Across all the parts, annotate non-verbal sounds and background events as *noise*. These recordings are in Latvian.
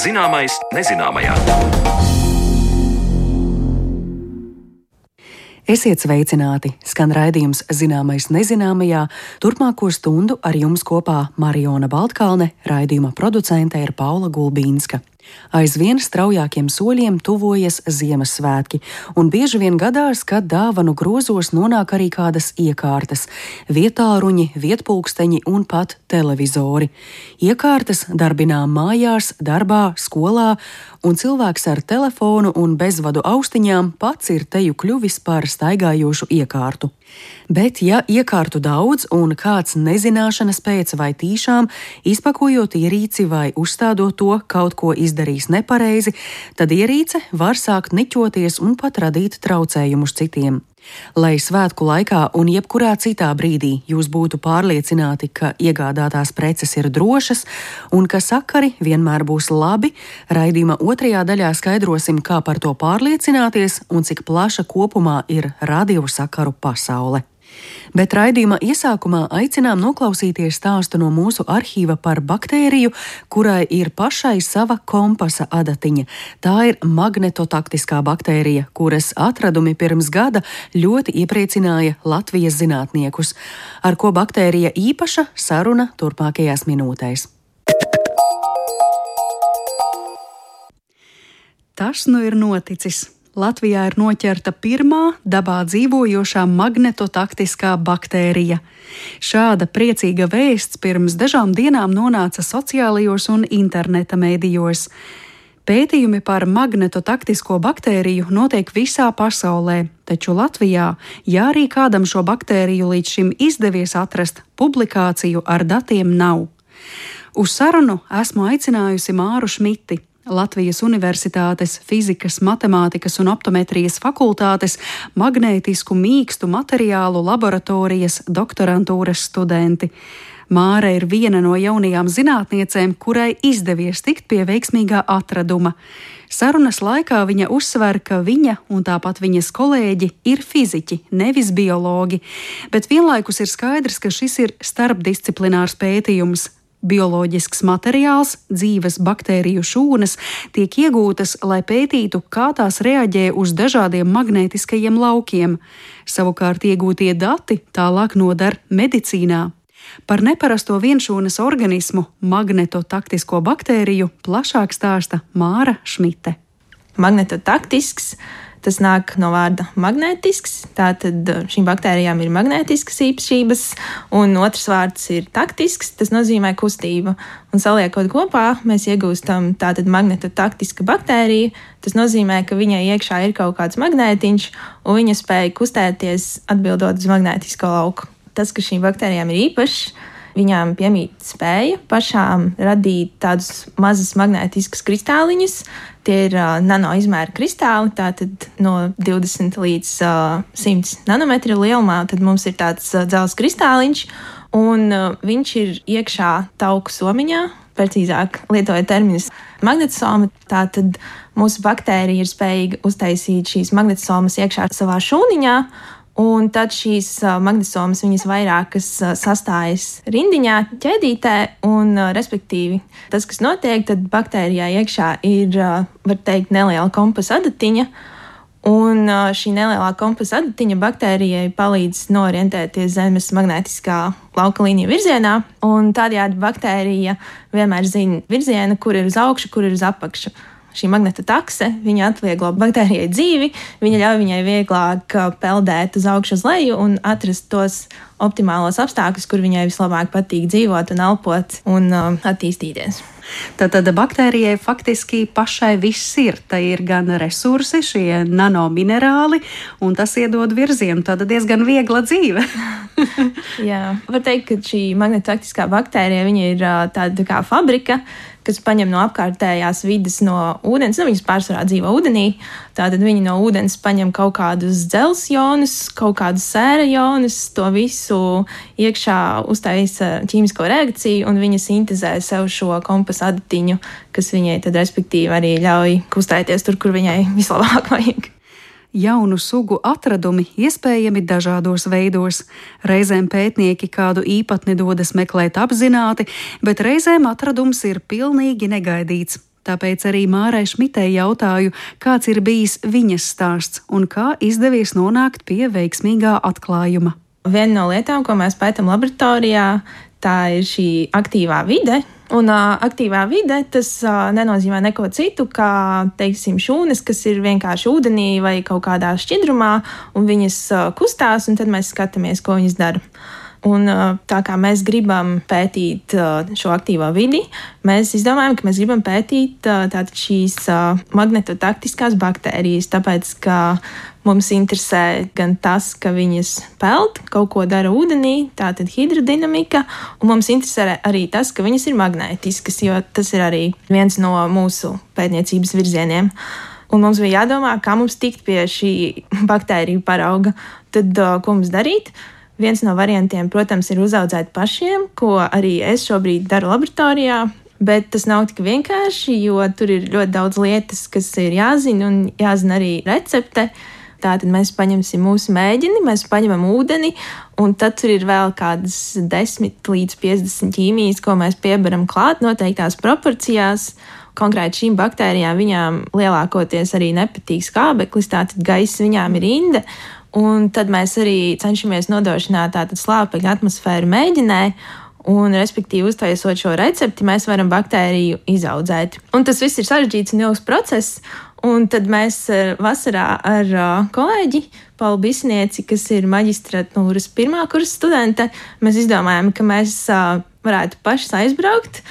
Zināmais nezināmajā. Esiet sveicināti! Skan raidījums Zināmais nezināmajā. Turpmāko stundu ar jums kopā Mariona Baltkalne, raidījuma producente ir Paula Gulbīnska. Aizvien straujākiem soļiem tuvojas Ziemassvētki, un bieži vien gadās, ka dāvanu grozos nonāk arī kādas iekārtas - vietāruņi, vietpulksteņi un pat televizori. Iekārtas darbinām mājās, darbā, skolā, un cilvēks ar telefonu un bezvadu austiņām pats ir teju kļuvis par staigājošu iekārtu. Bet, ja iekārtu daudz un kāds nezināšanas pēc vai tīšām izpakojot ierīci vai uzstādot to kaut ko izdarījis nepareizi, tad ierīce var sākt niķoties un pat radīt traucējumus citiem. Lai svētku laikā un jebkurā citā brīdī jūs būtu pārliecināti, ka iegādātās preces ir drošas un ka sakari vienmēr būs labi, raidījuma otrajā daļā skaidrosim, kā par to pārliecināties un cik plaša kopumā ir radiosakaru pasaule. Bet raidījuma iesākumā aicinām noklausīties stāstu no mūsu arhīva par baktēriju, kurai ir pašai sava kompasa adatiņa. Tā ir magnetotaktiskā baktērija, kuras atradumi pirms gada ļoti iepriecināja Latvijas zinātniekus. Ar ko baktērija īpaša saruna turpmākajās minūtēs. Tas nu ir noticis. Latvijā ir noķerta pirmā dabā dzīvojošā magnetotaktiskā baktērija. Šāda priecīga vēsts pirms dažām dienām nonāca sociālajos un interneta mēdījos. Pētījumi par magnetotaktisko baktēriju notiek visā pasaulē, taču Latvijā, ja arī kādam šo baktēriju līdz šim izdevies atrast, publikāciju ar datiem nav. Uz sarunu esmu aicinājusi Māru Šmiti, Latvijas Universitātes fizikas, matemātikas un optometrijas fakultātes magnētisku mīkstu materiālu laboratorijas doktorantūras studenti. Māra ir viena no jaunajām zinātniecēm, kurai izdevies tikt pie veiksmīgā atraduma. Sarunas laikā viņa uzsver, ka viņa un tāpat viņas kolēģi ir fiziķi, nevis biologi, bet vienlaikus ir skaidrs, ka šis ir starpdisciplinārs pētījums, Bioloģisks materiāls, dzīves baktēriju šūnas, tiek iegūtas, lai pētītu, kā tās reaģē uz dažādiem magnētiskajiem laukiem. Savukārt iegūtie dati tālāk noder medicīnā. Par neparasto vienšūnas organismu, magnetotaktisko baktēriju, plašāk stāsta Māra Šmite. Magnetotaktisks Tas nāk no vārda magnētisks. Tātad uh, šīm baktērijām ir magnētiskas īpašības, un otrs vārds ir taktisks. Tas nozīmē kustību. Un saliekot kopā, mēs iegūstam tātad magnetotaktiska baktērija. Tas nozīmē, ka viņai iekšā ir kaut kāds magnētiņš, un viņa spēja kustēties atbildot uz magnētisko lauku. Tas, ka šīm baktērijām ir īpašs, Viņām piemīt spēja pašām radīt tādus mazus magnētiskus kristāliņus. Tie ir uh, nano izmēra kristāli, tātad no 20 līdz uh, 100 nanometru lielumā. Tad mums ir tāds uh, dzelzs kristāliņš, un uh, viņš ir iekšā tauku somiņā. Precīzāk, lietojot terminus magnetosoma, tātad mūsu baktērija ir spējīga uztaisīt šīs magnetosomas iekšā savā šūniņā, Un tad šīs magnesomas viņas vairākas sastājas rindiņā, ķēdītē, un, respektīvi, tas, kas notiek, tad baktērijā iekšā ir, var teikt, neliela kompasa adatiņa. Un šī nelielā kompasa adatiņa baktērijai palīdz norientēties Zemes magnētiskā lauka līnija virzienā, un tādējādi baktērija vienmēr zina virzienu, kur ir uz augšu, kur ir uz apakšu šī magneta takse, viņa atvieglo baktērijai dzīvi, viņa ļauj viņai vieglāk uh, peldēt uz augšu, uz leju un atrast tos optimālos apstākļus, kur viņai vislabāk patīk dzīvot un elpot un uh, attīstīties. Tātad baktērijai faktiski pašai viss ir. Tā ir gan resursi, šie nanominerāli, un tas iedod virzienu. Tāda diezgan viegla dzīve. *laughs* Jā, var teikt, ka šī magnetotaktiskā baktērija ir uh, tāda kā fabrika kas paņem no apkārtējās vidas, no ūdens. Nu, viņas pārsvarā dzīvo ūdenī. Tātad viņi no ūdens paņem kaut kādus dzelzceļa ionus, kaut kādus sēra ionus, to visu iekšā uztaisa ķīmisko reakciju, un viņa sintēzē sev šo kompasu adatiņu, kas viņai tad respektīvi arī ļauj kustēties tur, kur viņai vislabāk vajag. Jaunu sugu atradumi iespējami dažādos veidos. Reizēm pētnieki kādu īpatni dodas meklēt apzināti, bet reizēm atradums ir pilnīgi negaidīts. Tāpēc arī Mārai Šmitei jautāju, kāds ir bijis viņas stāsts un kā izdevies nonākt pie veiksmīgā atklājuma. Viena no lietām, ko mēs pētām laboratorijā, tā ir šī aktīvā vide. Un uh, aktīvā vide tas uh, nenozīmē neko citu, kā, teiksim, šūnas, kas ir vienkārši ūdenī vai kaut kādā šķidrumā, un viņas uh, kustās, un tad mēs skatāmies, ko viņas dara. Un, tā kā mēs gribam pētīt šo aktīvo vidi, mēs izdomājam, ka mēs gribam pētīt šīs magnetotaktiskās baktērijas, tāpēc ka mums interesē gan tas, ka viņas peld, kaut ko dara ūdenī, tātad hidrodinamika, un mums interesē arī tas, ka viņas ir magnētiskas, jo tas ir arī viens no mūsu pētniecības virzieniem. Un mums bija jādomā, kā mums tikt pie šī baktēriju parauga. Tad, ko mums darīt? Viens no variantiem, protams, ir uzaudzēt pašiem, ko arī es šobrīd daru laboratorijā. Bet tas nav tik vienkārši, jo tur ir ļoti daudz lietas, kas ir jāzina, un jāzina arī recepte. Tātad mēs paņemsim mūsu mēģini, mēs paņemam ūdeni, un tad tur ir vēl kādas 10 līdz 50 ķīmijas, ko mēs piebaram klāt noteiktās proporcijās. Konkrēti šīm baktērijām viņām lielākoties arī nepatīk skābeklis, tātad gaisa viņām ir inde, Un tad mēs arī cenšamies nodrošināt tādu slāpekļa atmosfēru mēģinē. Un, respektīvi, uztaisot šo recepti, mēs varam baktēriju izaudzēt. Un tas viss ir sarežģīts un ilgs process. Un tad mēs eh, vasarā ar uh, kolēģi Paulu Bisnieci, kas ir maģistratūras pirmā kursa studente, mēs izdomājām, ka mēs uh, varētu pašas aizbraukt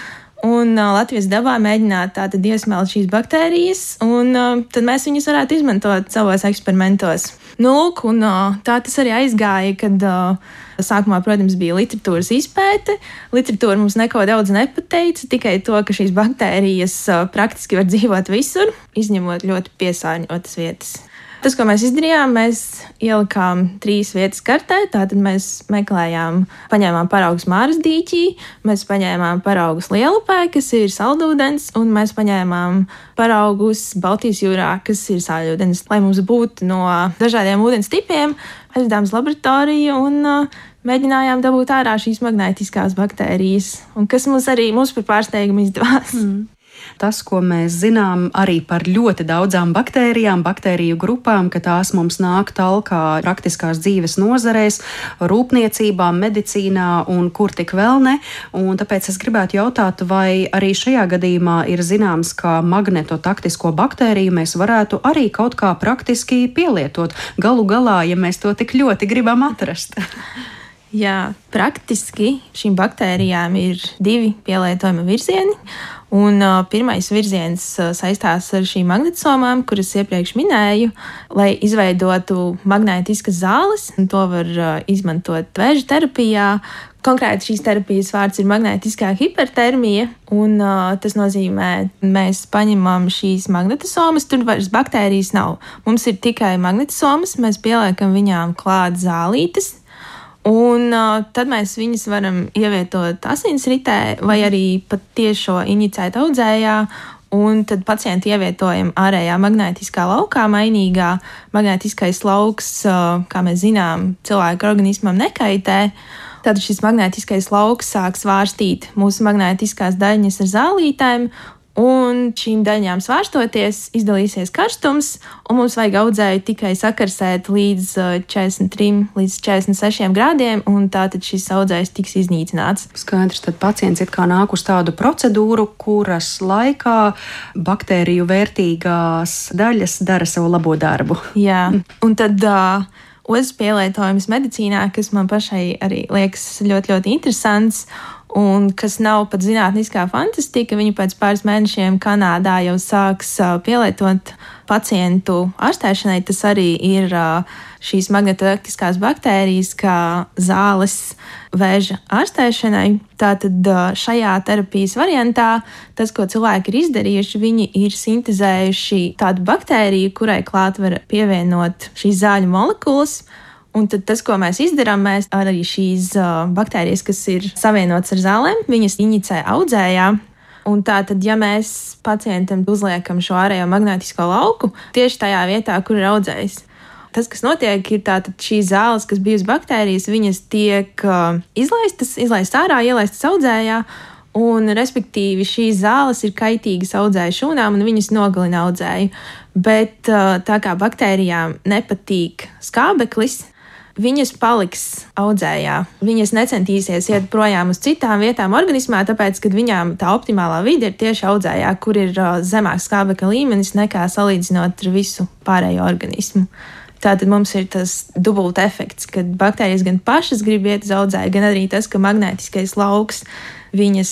un Latvijas dabā mēģināt tātad iesmelt šīs baktērijas, un tad mēs viņus varētu izmantot savos eksperimentos. Nu, lūk, un tā tas arī aizgāja, kad uh, sākumā, protams, bija literatūras izpēte. Literatūra mums neko daudz nepateica, tikai to, ka šīs baktērijas praktiski var dzīvot visur, izņemot ļoti piesārņotas vietas. Tas, ko mēs izdarījām, mēs ielikām trīs vietas kartē. Tātad mēs meklējām, paņēmām paraugus Māras dīķī, mēs paņēmām paraugus Lielupē, kas ir saldūdens, un mēs paņēmām paraugus Baltijas jūrā, kas ir sāļūdens. Lai mums būtu no dažādiem ūdens tipiem, aizdevām uz laboratoriju un uh, mēģinājām dabūt ārā šīs magnētiskās baktērijas, un kas mums arī mums par pārsteigumu izdevās. Mm. Tas, ko mēs zinām arī par ļoti daudzām baktērijām, baktēriju grupām, ka tās mums nāk talkā praktiskās dzīves nozarēs, rūpniecībā, medicīnā un kur tik vēl ne. Un tāpēc es gribētu jautāt, vai arī šajā gadījumā ir zināms, ka magnetotaktisko baktēriju mēs varētu arī kaut kā praktiski pielietot. Galu galā, ja mēs to tik ļoti gribam atrast. *laughs* Jā, praktiski šīm baktērijām ir divi pielietojuma virzieni. Un, uh, pirmais virziens uh, saistās ar šīm magnetosomām, kuras iepriekš minēju, lai izveidotu magnētiskas zāles. To var uh, izmantot vēža terapijā. Konkrēti šīs terapijas vārds ir magnētiskā hipertermija, un uh, tas nozīmē, ka mēs paņemam šīs magnetosomas, tur vairs baktērijas nav. Mums ir tikai magnetosomas, mēs pieliekam viņām klāt zālītes, Un uh, tad mēs viņus varam ievietot asinsritē vai arī pat tiešo inicēt audzējā. Un tad pacientu ievietojam ārējā magnētiskā laukā, mainīgā. Magnētiskais lauks, uh, kā mēs zinām, cilvēka organismam nekaitē. Tad šis magnētiskais lauks sāk svārstīt mūsu magnētiskās daļiņas ar zālītēm, Un šīm daļām svārstoties, izdalīsies karstums, un mums vajag audzēju tikai sakarsēt līdz 43 līdz 46 grādiem, un tātad šis audzējs tiks iznīcināts. Skaidrs, tad pacients ir kā nāk uz tādu procedūru, kuras laikā baktēriju vērtīgās daļas dara savu labo darbu. Jā, un tad. Uh, Otrs pielietojums medicīnā, kas man pašai arī liekas ļoti, ļoti interesants, un kas nav pat zinātniskā fantastika. Viņi pēc pāris mēnešiem Kanādā jau sāks pielietot pacientu ārstēšanai. Tas arī ir šīs magnetoelektriskās baktērijas, kā zāles vēža ārstēšanai. Tātad šajā terapijas variantā tas, ko cilvēki ir izdarījuši, viņi ir sintēzējuši tādu baktēriju, kurai klāt var pievienot šīs zāļu molekulas Un tad tas, ko mēs izdarām, mēs arī šīs uh, baktērijas, kas ir savienotas ar zālēm, viņas inicē audzējā. Un tā tad, ja mēs pacientam uzliekam šo ārējo magnētisko lauku tieši tajā vietā, kur ir audzējs, tas, kas notiek, ir tātad šīs zāles, kas bijusi baktērijas, viņas tiek uh, izlaistas, izlaistas ārā, ielaistas audzējā. Un, respektīvi, šīs zāles ir kaitīgas audzēju šūnām, un viņas nogalina audzēju. Bet tā kā baktērijām nepatīk skābeklis, viņas paliks audzējā. Viņas necentīsies iet projām uz citām vietām organismā, tāpēc, ka viņām tā optimālā vide ir tieši audzējā, kur ir zemāks skābekļa līmenis nekā salīdzinot ar visu pārējo organismu. Tātad mums ir tas dubult efekts, kad baktērijas gan pašas grib iet uz audzēju, gan arī tas, ka magnētiskais lauks viņas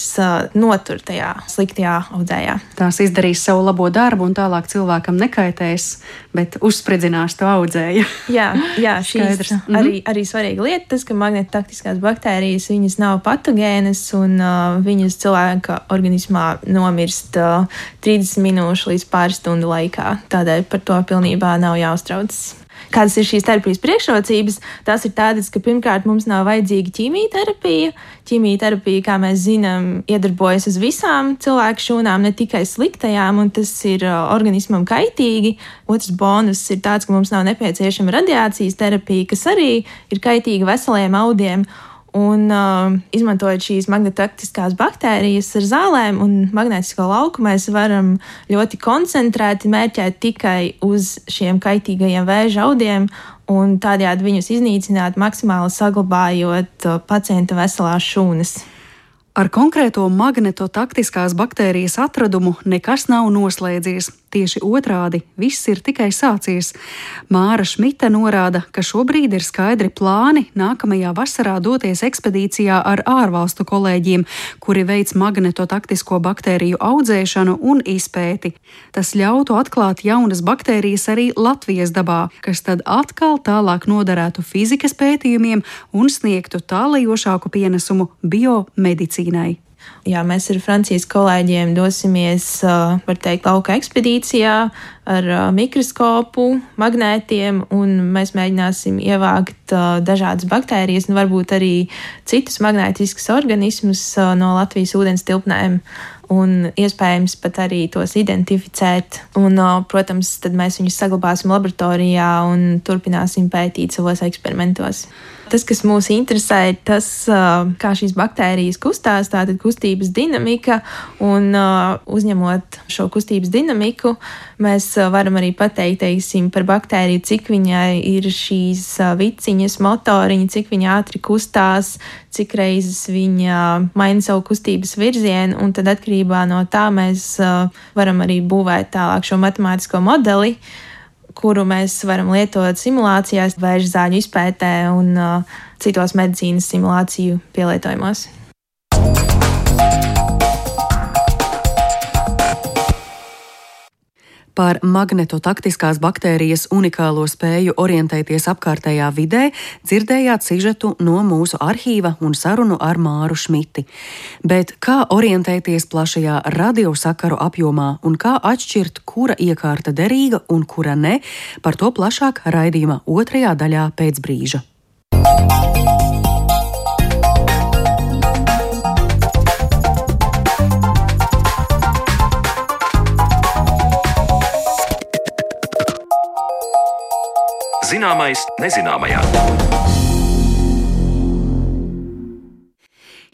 notur tajā sliktajā audzējā. Tās izdarīs savu labo darbu un tālāk cilvēkam nekaitēs, bet uzspridzinās to audzēju. *laughs* jā, jā šīs ir mhm. arī, arī svarīga lieta, tas, ka magnetotaktiskās baktērijas viņas nav patogēnas un uh, viņas cilvēka organismā nomirst uh, 30 minūšu līdz pāris stundu laikā. Tādēļ par to pilnībā nav jāuztraucas. Kādas ir šīs terapijas priekšrocības? Tās ir tādas, ka pirmkārt mums nav vajadzīga ķīmijterapija. Ķīmijterapija, kā mēs zinām, iedarbojas uz visām cilvēku šūnām, ne tikai sliktajām, un tas ir uh, organismam kaitīgi. Otrs bonus ir tāds, ka mums nav nepieciešama radiācijas terapija, kas arī ir kaitīga veseliem audiem. Un, uh, izmantojot šīs magnetaktiskās baktērijas ar zālēm un magnētisko lauku, mēs varam ļoti koncentrēti mērķēt tikai uz šiem kaitīgajiem vēža audiem un tādējādi viņus iznīcināt, maksimāli saglabājot uh, pacienta veselās šūnas. Ar konkrēto magnetotaktiskās baktērijas atradumu nekas nav noslēdzies. Tieši otrādi, viss ir tikai sācies. Māra Šmita norāda, ka šobrīd ir skaidri plāni nākamajā vasarā doties ekspedīcijā ar ārvalstu kolēģiem, kuri veic magnetotaktisko baktēriju audzēšanu un izpēti. Tas ļautu atklāt jaunas baktērijas arī Latvijas dabā, kas tad atkal tālāk noderētu fizikas pētījumiem un sniegtu tālajošāku pienesumu biomedicīnai. Jā, mēs ar Francijas kolēģiem dosimies, var teikt, lauka ekspedīcijā ar mikroskopu, magnētiem, un mēs mēģināsim ievākt dažādas baktērijas un varbūt arī citus magnētiskus organismus no Latvijas ūdens tilpnēm. Un iespējams pat arī tos identificēt. Un, protams, tad mēs viņus saglabāsim laboratorijā un turpināsim pētīt savos eksperimentos. Tas, kas mūs interesē, ir tas, kā šīs baktērijas kustās, tātad kustības dinamika, un uzņemot šo kustības dinamiku, mēs varam arī pateikt, teiksim, par baktēriju, cik viņai ir šīs viciņas, motoriņi, cik viņa ātri kustās, cik reizes viņa maina savu kustības virzienu, tad atkarībā no tā mēs varam arī būvēt tālāk šo matemātisko modeli kuru mēs varam lietot simulācijās, vēža zāļu izpētē un uh, citos medicīnas simulāciju pielietojumos. Par magnetotaktiskās baktērijas unikālo spēju orientēties apkārtējā vidē dzirdējāt sižetu no mūsu arhīva un sarunu ar Māru Šmiti. Bet kā orientēties plašajā radiosakaru apjomā un kā atšķirt, kura iekārta derīga un kura ne, par to plašāk raidījuma otrajā daļā pēc brīža. Zināmais nezināmajā.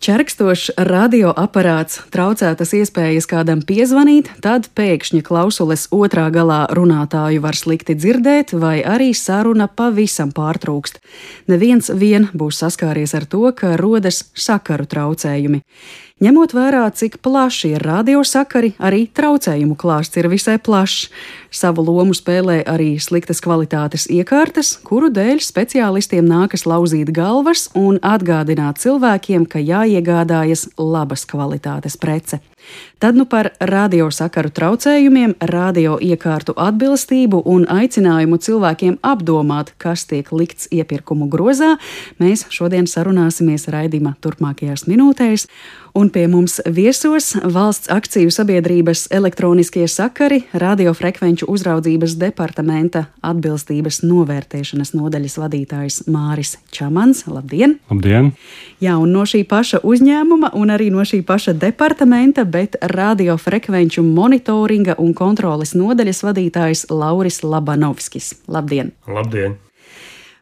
Čerkstošs radioaparāts, traucētas iespējas kādam piezvanīt, tad pēkšņi klausules otrā galā runātāju var slikti dzirdēt, vai arī saruna pavisam pārtrūkst. Neviens vien būs saskāries ar to, ka rodas sakaru traucējumi. Ņemot vērā, cik plaši ir radiosakari, arī traucējumu klāsts ir visai plašs. Savu lomu spēlē arī sliktas kvalitātes iekārtas, kuru dēļ speciālistiem nākas lauzīt galvas un atgādināt cilvēkiem, ka jāiegādājas labas kvalitātes prece. Tad nu par radiosakaru traucējumiem, radio iekārtu atbilstību un aicinājumu cilvēkiem apdomāt, kas tiek likts iepirkumu grozā, mēs šodien sarunāsimies raidījuma turpmākajās minūtēs. Un pie mums viesos valsts akciju sabiedrības elektroniskie sakari, radiofrekvenču uzraudzības departamenta atbilstības novērtēšanas nodaļas vadītājs Māris Čamans. Labdien! Labdien! Jā, un no šī paša uzņēmuma un arī no šī paša departamenta, bet radiofrekvenču monitoringa un kontroles nodaļas vadītājs Lauris Labanovskis. Labdien! Labdien!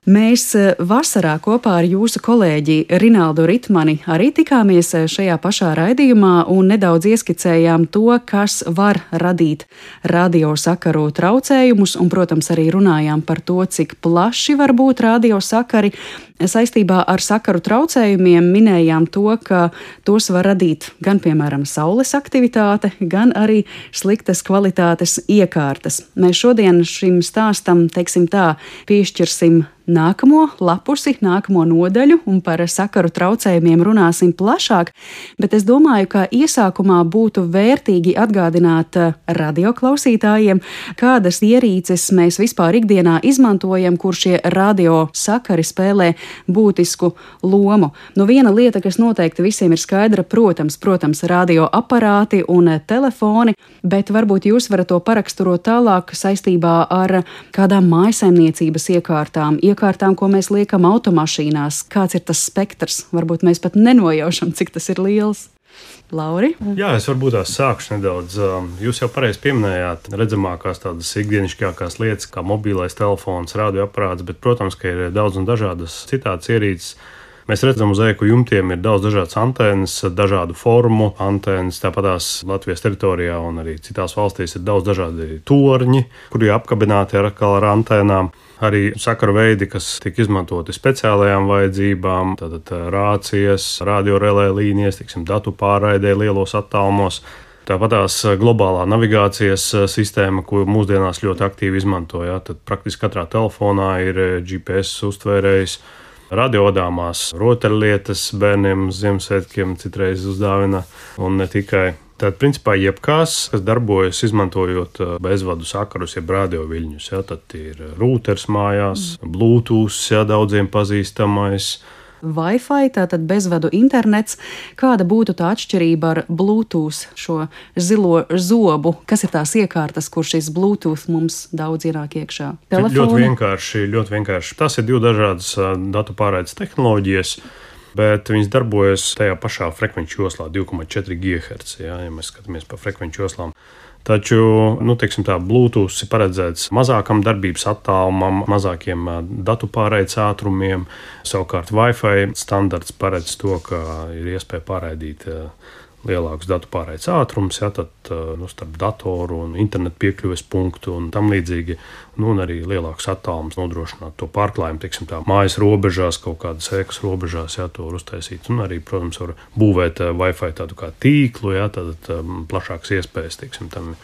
Mēs eh, vasarā kopā ar jūsu kolēģi Rinaldu Ritmani arī tikāmies eh, šajā pašā raidījumā un nedaudz ieskicējām to, kas var radīt radiosakaru traucējumus, un, protams, arī runājām par to, cik plaši var būt radiosakari. Saistībā ar sakaru traucējumiem minējām to, ka tos var radīt gan, piemēram, saules aktivitāte, gan arī sliktas kvalitātes iekārtas. Mēs šodien šim stāstam, teiksim tā, piešķirsim nākamo lapusi, nākamo nodaļu, un par sakaru traucējumiem runāsim plašāk. Bet es domāju, ka iesākumā būtu vērtīgi atgādināt eh, radioklausītājiem, kādas ierīces mēs vispār ikdienā izmantojam, kur šie radio sakari spēlē būtisku lomu. Nu, viena lieta, kas noteikti visiem ir skaidra, protams, protams radioaparāti un telefoni, bet varbūt jūs varat to paraksturot tālāk saistībā ar kādām mājasaimniecības iekārtām, iekārtām, ko mēs liekam automašīnās. Kāds ir tas spektrs? Varbūt mēs pat nenojaušam, cik tas ir liels. Lauri? Jā, es varbūt tās sākšu nedaudz. Um, jūs jau pareizi pieminējāt redzamākās tādas ikdienišķākās lietas, kā mobilais telefons, radioaparāts, bet, protams, ka ir daudz un dažādas citādas ierīces Mēs redzam, uz ēku jumtiem ir daudz dažādas antenas, dažādu formu antenas. Tāpat tās Latvijas teritorijā un arī citās valstīs ir daudz dažādi torņi, kuri apkabināti ar, ar antēnām. Arī sakaru veidi, kas tiek izmantoti speciālajām vajadzībām, tātad rācijas, radiorelē līnijas, tiksim, datu pārraidē lielos attālumos. Tāpat tās globālā navigācijas sistēma, ko mūsdienās ļoti aktīvi izmanto. Ja, tad praktiski katrā telefonā ir GPS uztvērējs radiodāmās rotaļlietas bērniem Ziemassvētkiem citreiz uzdāvina un ne tikai. Tad, principā, jebkas, kas darbojas izmantojot uh, bezvadu sakarus, jeb radioviļņus, ja, tad ir rūters mājās, mm. Bluetooth, ja daudziem pazīstamais, Wi-Fi, tātad bezvadu internets. Kāda būtu tā atšķirība ar Bluetooth, šo zilo zobu? Kas ir tās iekārtas, kur šis Bluetooth mums daudz ienāk iekšā? Telefoni? Ļoti vienkārši, ļoti vienkārši. Tas ir divi dažādas datu pārraides tehnoloģijas. Bet viņas darbojas tajā pašā frekvenču joslā, 2,4 GHz. Jā, ja mēs skatāmies pa frekvenču joslām. Taču, nu, teiksim, tā Bluetooth ir paredzēts mazākam darbības attālumam, mazākiem datu pārraides ātrumiem. Savukārt Wi-Fi standarts paredz to, ka ir iespēja pārraidīt lielākus datu pārraides ātrumus, ja, tad nu, starp datoru un internetu piekļuves punktu un tam līdzīgi, nu, un arī lielāks attālums nodrošināt to pārklājumu, teiksim, tā mājas robežās, kaut kādas ēkas robežās, ja to uztaisīt. Un arī, protams, var būvēt Wi-Fi tādu kā tīklu, ja, tad um, plašākas iespējas, teiksim, tam.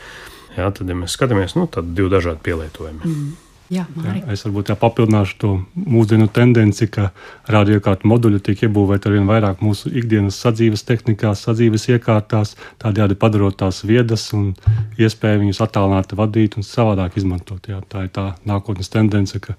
Ja, tad, ja mēs skatāmies, nu, tad divi dažādi pielietojumi. Mm. Jā, jā, es varbūt papildināšu to mūsdienu tendenci, ka radiokārtu moduļi tiek iebūvēti ar vien vairāk mūsu ikdienas sadzīves tehnikās, sadzīves iekārtās, tādējādi padarot tās viedas un iespēju viņus attālināt, vadīt un savādāk izmantot. Jā, tā ir tā nākotnes tendence, ka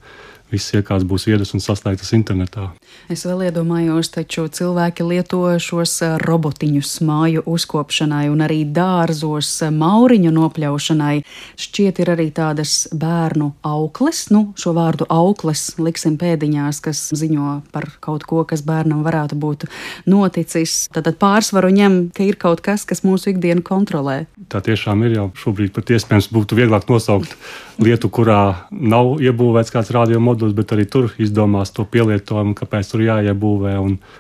viss iekārts būs iedas un saslēgtas internetā. Es vēl iedomājos, taču cilvēki lieto šos eh, robotiņus māju uzkopšanai un arī dārzos eh, mauriņu nopļaušanai. Šķiet, ir arī tādas bērnu aukles, nu, šo vārdu aukles liksim pēdiņās, kas ziņo par kaut ko, kas bērnam varētu būt noticis. Tad pārsvaru ņem, ka ir kaut kas, kas mūsu ikdienu kontrolē. Tā tiešām ir jau šobrīd pat iespējams būtu vieglāk nosaukt lietu, kurā nav iebūvēts kāds radiomodulis, bet arī tur izdomās to pielietojumu, kāpēc tur jāiebūvē.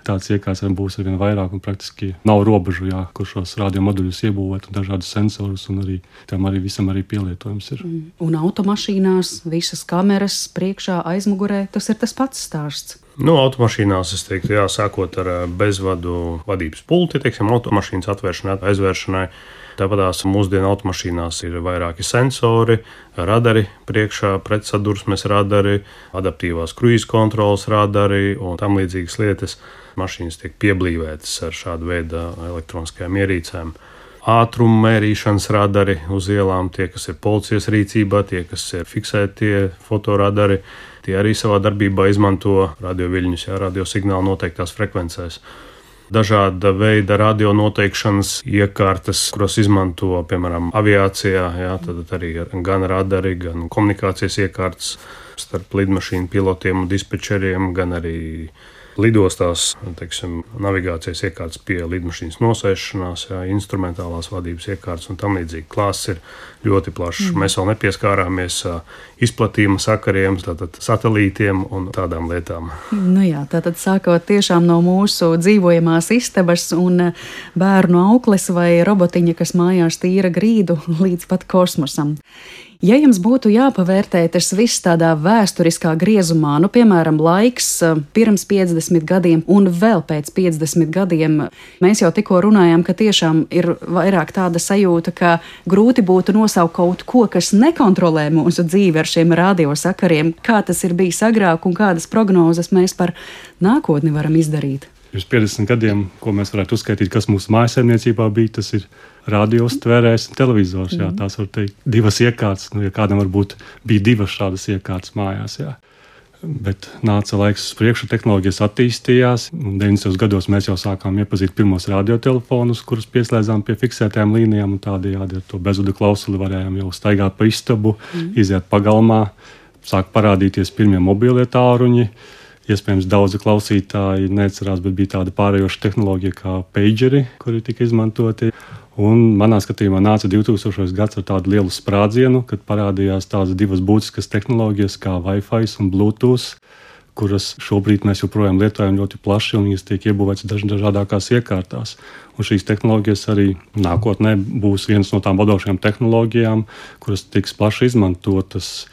Tāds iekārts būs ar vien vairāk, un praktiski nav robežu, jā, kur šos radiomoduļus iebūvēt, un dažādas sensorus, un arī tam arī visam arī pielietojums ir. Mm. Un automašīnās visas kameras priekšā, aizmugurē, tas ir tas pats stāsts. Nu, automašīnās es teiktu, jā, sākot ar bezvadu vadības pulti, teiksim, automašīnas atvēršanai, aizvēršanai Tāpat tās mūsdienu automašīnās ir vairāki sensori, radari priekšā, pretsadursmes radari, adaptīvās kruīzes kontrolas radari un tam līdzīgas lietas. Mašīnas tiek pieblīvētas ar šādu veidu elektroniskajām ierīcēm ātruma mērīšanas radari uz ielām, tie, kas ir policijas rīcībā, tie, kas ir fiksētie fotoradari, tie arī savā darbībā izmanto radioviļņus, jā, radiosignālu noteiktās frekvencēs dažāda veida radio noteikšanas iekārtas, kuras izmanto piemēram aviācijā. Jā, tad arī gan radari, gan komunikācijas iekārtas starp lidmašīnu pilotiem un dispečeriem, gan arī lidostās, teiksim, navigācijas iekārtas pie lidmašīnas nosēšanās, jā, instrumentālās vadības iekārtas un tam līdzīgi. Klāsts ir ļoti plašs. Mm. Mēs vēl nepieskārāmies izplatījuma sakariem, tātad satelītiem un tādām lietām. Nu jā, tātad sākot tiešām no mūsu dzīvojamās istabas un bērnu aukles vai robotiņa, kas mājās tīra grīdu, līdz pat kosmosam. Ja jums būtu jāpavērtē tas viss tādā vēsturiskā griezumā, nu, piemēram, laiks eh, pirms 50 gadiem un vēl pēc 50 gadiem, mēs jau tikko runājām, ka tiešām ir vairāk tāda sajūta, ka grūti būtu nosaukt kaut ko, kas nekontrolē mūsu dzīvi ar šiem radiosakariem, kā tas ir bijis agrāk un kādas prognozes mēs par nākotni varam izdarīt. Pirms 50 gadiem, ko mēs varētu uzskaitīt, kas mūsu mājsaimniecībā bija, tas ir radios, tvērējs un televizors. Jā, mhm. tās var teikt, divas iekārtas. Nu, ja kādam varbūt bija divas šādas iekārtas mājās. Jā. Bet nāca laiks uz priekšu, tehnoloģijas attīstījās. 90. gados mēs jau sākām iepazīt pirmos radiotelefonus, kurus pieslēdzām pie fiksētām līnijām. Tādējādi ar to bezvadu klausuli varējām jau staigāt pa istabu, mm. iziet pagalmā, sāk parādīties pirmie mobilie tāluņi. Iespējams, daudzi klausītāji neatcerās, bet bija tāda pārējoša tehnoloģija kā pageri, kuri tika izmantoti. Un manā skatījumā nāca 2000. gads ar tādu lielu sprādzienu, kad parādījās tādas divas būtiskas tehnoloģijas kā Wi-Fi un Bluetooth, kuras šobrīd mēs joprojām lietojam ļoti plaši un viņas tiek iebūvētas dažādākās iekārtās. Un šīs tehnoloģijas arī nākotnē būs viens no tām vadošajām tehnoloģijām, kuras tiks plaši izmantotas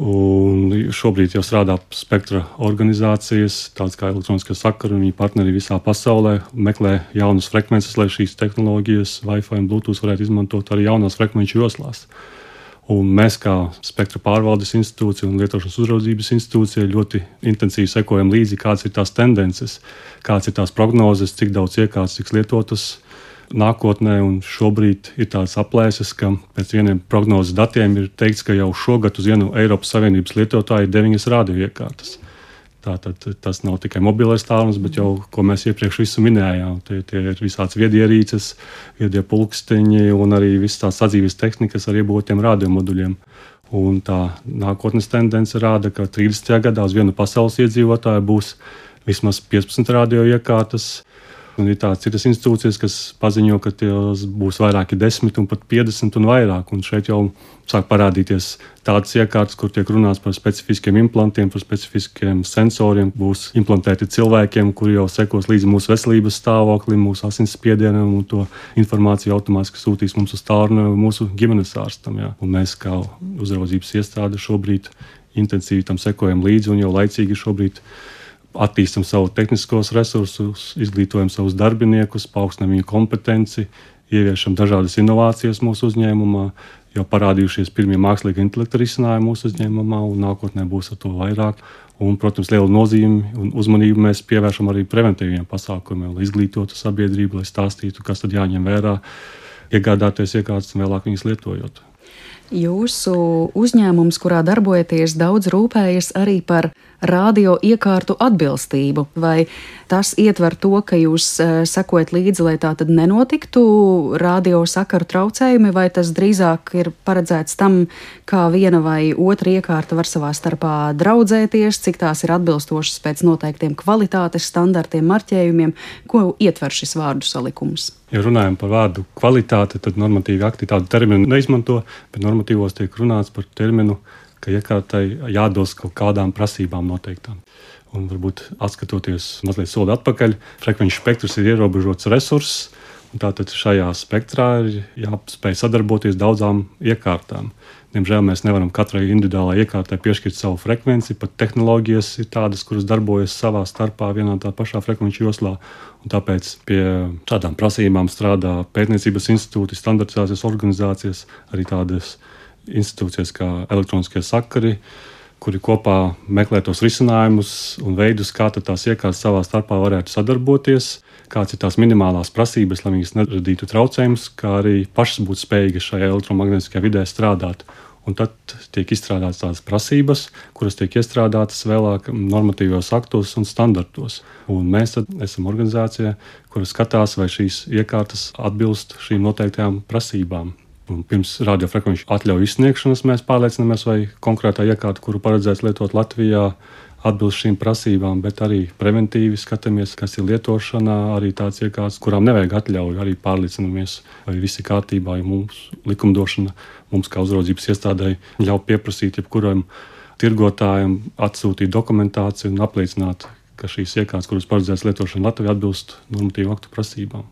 Un šobrīd jau strādā spektra organizācijas, tādas kā elektroniskie sakari, un viņi partneri visā pasaulē meklē jaunas frekvences, lai šīs tehnoloģijas, Wi-Fi un Bluetooth varētu izmantot arī jaunās frekvenču joslās. Un mēs, kā spektra pārvaldes institūcija un lietošanas uzraudzības institūcija, ļoti intensīvi sekojam līdzi, kādas ir tās tendences, kādas ir tās prognozes, cik daudz iekārtas tiks lietotas nākotnē, un šobrīd ir tāds aplēses, ka pēc vieniem prognozes datiem ir teikts, ka jau šogad uz vienu Eiropas Savienības lietotāju ir deviņas radioiekārtas. Tātad tas nav tikai mobilais tālrunis, bet jau, ko mēs iepriekš minējām, tie, tie ir visāds viedierīces, viedie pulksteņi un arī visas tās sadzīves tehnikas ar iebūtiem radiomoduļiem. Un tā nākotnes tendence rāda, ka 30. gadā uz vienu pasaules iedzīvotāju būs vismaz 15 radioiekārtas, Un ir tādas citas institūcijas, kas paziņo, ka tās būs vairāki desmit un pat 50 un vairāk. Un šeit jau sāk parādīties tādas iekārtas, kur tiek runāts par specifiskiem implantiem, par specifiskiem sensoriem. Būs implantēti cilvēkiem, kuri jau sekos līdzi mūsu veselības stāvoklim, mūsu asinsspiedienam, un to informāciju automātiski sūtīs mums uz tālruni mūsu ģimenes ārstam. Jā. Un mēs, kā uzraudzības iestāde, šobrīd intensīvi tam sekojam līdzi un jau laicīgi šobrīd attīstam savu tehniskos resursus, izglītojam savus darbiniekus, paaugstinām viņu kompetenci, ieviešam dažādas inovācijas mūsu uzņēmumā. Jau parādījušies pirmie mākslīgi intelekta risinājumi mūsu uzņēmumā, un nākotnē būs ar to vairāk. Un, protams, lielu nozīmi un uzmanību mēs pievēršam arī preventīviem pasākumiem, lai izglītotu sabiedrību, lai stāstītu, kas tad jāņem vērā, iegādāties iekārtas un vēlāk viņas lietojot. Jūsu uzņēmums, kurā darbojaties, daudz rūpējas arī par radio iekārtu atbilstību. Vai tas ietver to, ka jūs uh, sekojat līdzi, lai tā tad nenotiktu radio sakaru traucējumi, vai tas drīzāk ir paredzēts tam, kā viena vai otra iekārta var savā starpā draudzēties, cik tās ir atbilstošas pēc noteiktiem kvalitātes standartiem, marķējumiem, ko ietver šis vārdu salikums? Ja runājam par vārdu kvalitāti, tad normatīvi akti tādu terminu neizmanto, bet normatīvos tiek runāts par terminu, ka iekārtai jāatbilst kaut kādām prasībām noteiktām. Un varbūt atskatoties mazliet soli atpakaļ, frekvenču spektrs ir ierobežots resurss. Tātad šajā spektrā ir jāspēj sadarboties daudzām iekārtām. Diemžēl mēs nevaram katrai individuālajai iekārtai piešķirt savu frekvenci. Pat tehnoloģijas ir tādas, kuras darbojas savā starpā vienā tā pašā frekvenču joslā. Un tāpēc pie šādām prasībām strādā pētniecības institūti, standartizācijas organizācijas, arī tādas institūcijas kā elektroniskie sakari, kuri kopā meklē tos risinājumus un veidus, kā tās iekārtas savā starpā varētu sadarboties kādas ir tās minimālās prasības, lai viņas neradītu traucējumus, kā arī pašas būtu spējīgas šajā elektromagnētiskajā vidē strādāt. Un tad tiek izstrādātas tādas prasības, kuras tiek iestrādātas vēlāk normatīvos aktos un standartos. Un mēs esam organizācija, kuras skatās, vai šīs iekārtas atbilst šīm noteiktajām prasībām. Un pirms radiofrekvenču atļauju izsniegšanas mēs pārliecinamies, vai konkrētā iekārta, kuru paredzēts lietot Latvijā, atbilst šīm prasībām, bet arī preventīvi skatāmies, kas ir lietošanā, arī tāds iekārts, kurām nevajag atļauju, arī pārliecinamies, vai viss ir kārtībā, ja mums likumdošana, mums kā uzraudzības iestādēji ļauj pieprasīt jebkuram tirgotājam atsūtīt dokumentāciju un apliecināt, ka šīs iekārtas, kuras paredzētas lietošana Latvijā, atbilst normatīvu aktu prasībām.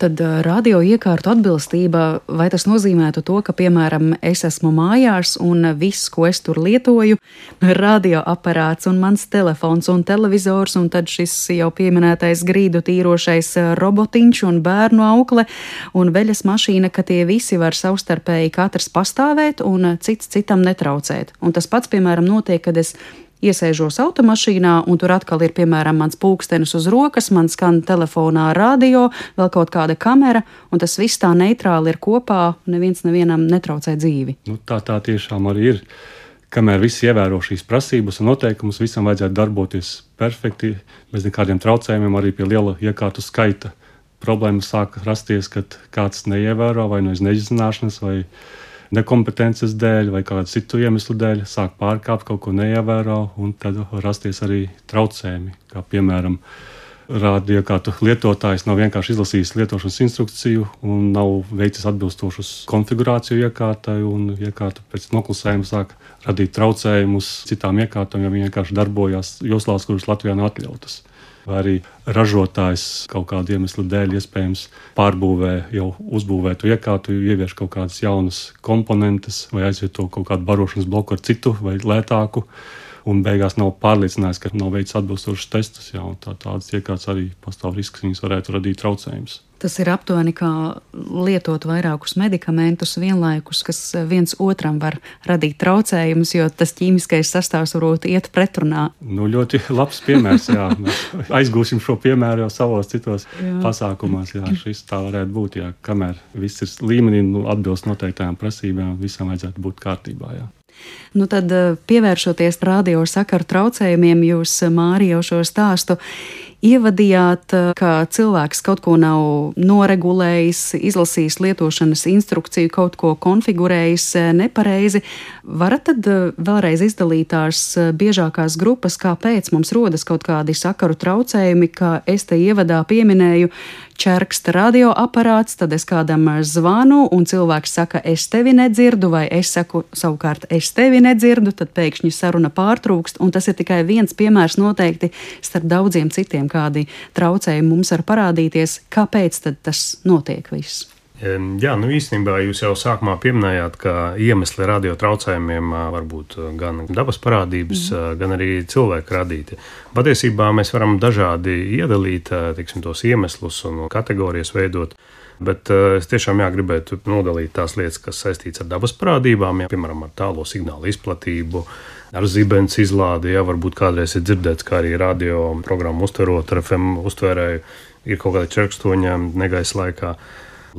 Tad radio iekārtu atbilstība, vai tas nozīmētu to, ka, piemēram, es esmu mājās un viss, ko es tur lietoju, ir *laughs* radioaparāts un mans telefons un televizors, un tad šis jau pieminētais grīdu tīrošais robotiņš un bērnu aukle un veļas mašīna, ka tie visi var savstarpēji katrs pastāvēt un cits citam netraucēt. Un tas pats, piemēram, notiek, kad es Iesēžos automašīnā, un tur atkal ir piemēram mans pulkstenis uz rokas, man skan telefonā radio, vēl kaut kāda kamera, un tas viss tā neitrāli ir kopā, neviens nevienam netraucē dzīvi. Nu, tā tā tiešām arī ir. Kamēr visi ievēro šīs prasības un noteikumus, visam vajadzētu darboties perfekti, bez nekādiem traucējumiem, arī pie liela iekārtu skaita. Problēmas sāk rasties, kad kāds neievēro vai no iznezināšanas vai no nekompetences dēļ vai kādu citu iemeslu dēļ sāk pārkāpt, kaut ko neievēro, un tad var rasties arī traucējumi. Kā piemēram, ka lietotājs nav vienkārši izlasījis lietošanas instrukciju un nav veicis atbilstošus konfigurāciju iekārtai, un iekārta pēc noklusējuma sāk radīt traucējumus citām iekārtām, ja viņi vienkārši darbojas joslās, kuras Latvijā nav atļautas vai arī ražotājs kaut kādu iemeslu dēļ iespējams pārbūvē jau uzbūvētu iekārtu, ievieš kaut kādas jaunas komponentes vai aizvieto kaut kādu barošanas bloku ar citu vai lētāku. Un beigās nav pārliecināts, ka nav veicis atbilstošus testus. Jā, tā, tādas iekārtas arī pastāv risks, ka viņas varētu radīt traucējumus. Tas ir aptuveni kā lietot vairākus medikamentus vienlaikus, kas viens otram var radīt traucējumus, jo tas ķīmiskais sastāvs varbūt iet pretrunā. Nu, ļoti labs piemērs. Jā. Mēs aizgūsim šo piemēru jau savos citos jā. pasākumos. Jā, šis tā varētu būt. Jā. Kamēr viss ir līmenī, nu, atbilst noteiktajām prasībām, visam vajadzētu būt kārtībā. Jā. Nu tad, pievēršoties radio sakaru traucējumiem, jūs Mārija jau šo stāstu ievadījāt, eh, ka cilvēks kaut ko nav noregulējis, izlasījis lietošanas instrukciju, kaut ko konfigurējis eh, nepareizi. Varat tad eh, vēlreiz izdalīt tās biežākās grupas, kāpēc mums rodas kaut kādi sakaru traucējumi, kā es te ievadā pieminēju, čerksta radioaparāts, tad es kādam zvanu, un cilvēks saka, es tevi nedzirdu, vai es saku, savukārt, es tevi nedzirdu, tad pēkšņi saruna pārtrūkst, un tas ir tikai viens piemērs noteikti starp daudziem citiem, kādi traucējumi mums var parādīties. Kāpēc tas notiek viss? Jā, nu īstenībā jūs jau sākumā pieminējāt, ka iemesli radio traucējumiem var būt gan dabas parādības, mm. gan arī cilvēku radīti. Patiesībā mēs varam dažādi iedalīt tiksim, tos iemeslus un kategorijas veidot. Bet es tiešām jā, gribētu nodalīt tās lietas, kas saistītas ar dabas parādībām, jā, piemēram, ar tālo signālu izplatību, ar zibens izlādi. Jā, varbūt kādreiz ir dzirdēts, kā arī radio programmu uztverot ar FM uztvērēju, ir kaut kāda čerkstoņa negaisa laikā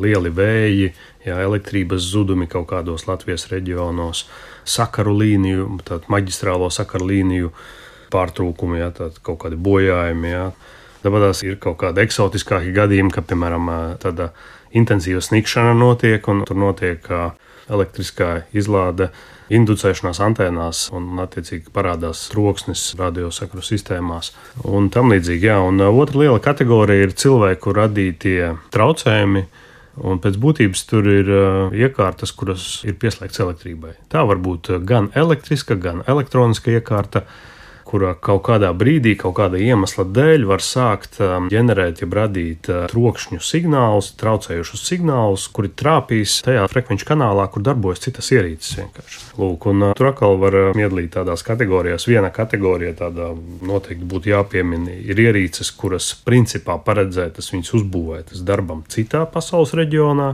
lieli vēji, jā, elektrības zudumi kaut kādos Latvijas reģionos, sakaru līniju, tādu maģistrālo sakaru līniju pārtrūkumi, jā, kaut kādi bojājumi. Jā. Tāpat ir kaut kādi eksotiskāki gadījumi, kad, piemēram, tāda intensīva snikšana notiek un tur notiek elektriskā izlāde inducēšanās antēnās, un attiecīgi parādās troksnis radiosakaru sistēmās un tam līdzīgi. Jā, un otra liela kategorija ir cilvēku radītie traucējumi Un pēc būtības tur ir uh, iekārtas, kuras ir pieslēgtas elektrībai. Tā var būt gan elektriska, gan elektroniska iekārta. Uh, kurā kaut kādā brīdī, kaut kāda iemesla dēļ var sākt um, ģenerēt, jeb radīt uh, trokšņu signālus, traucējušus signālus, kuri trāpīs tajā frekvenču kanālā, kur darbojas citas ierīces. Vienkārši. Lūk, un, uh, tur atkal var uh, iedalīt tādās kategorijās. Viena kategorija tāda noteikti būtu jāpiemina, ir ierīces, kuras principā paredzētas viņas uzbūvētas darbam citā pasaules reģionā.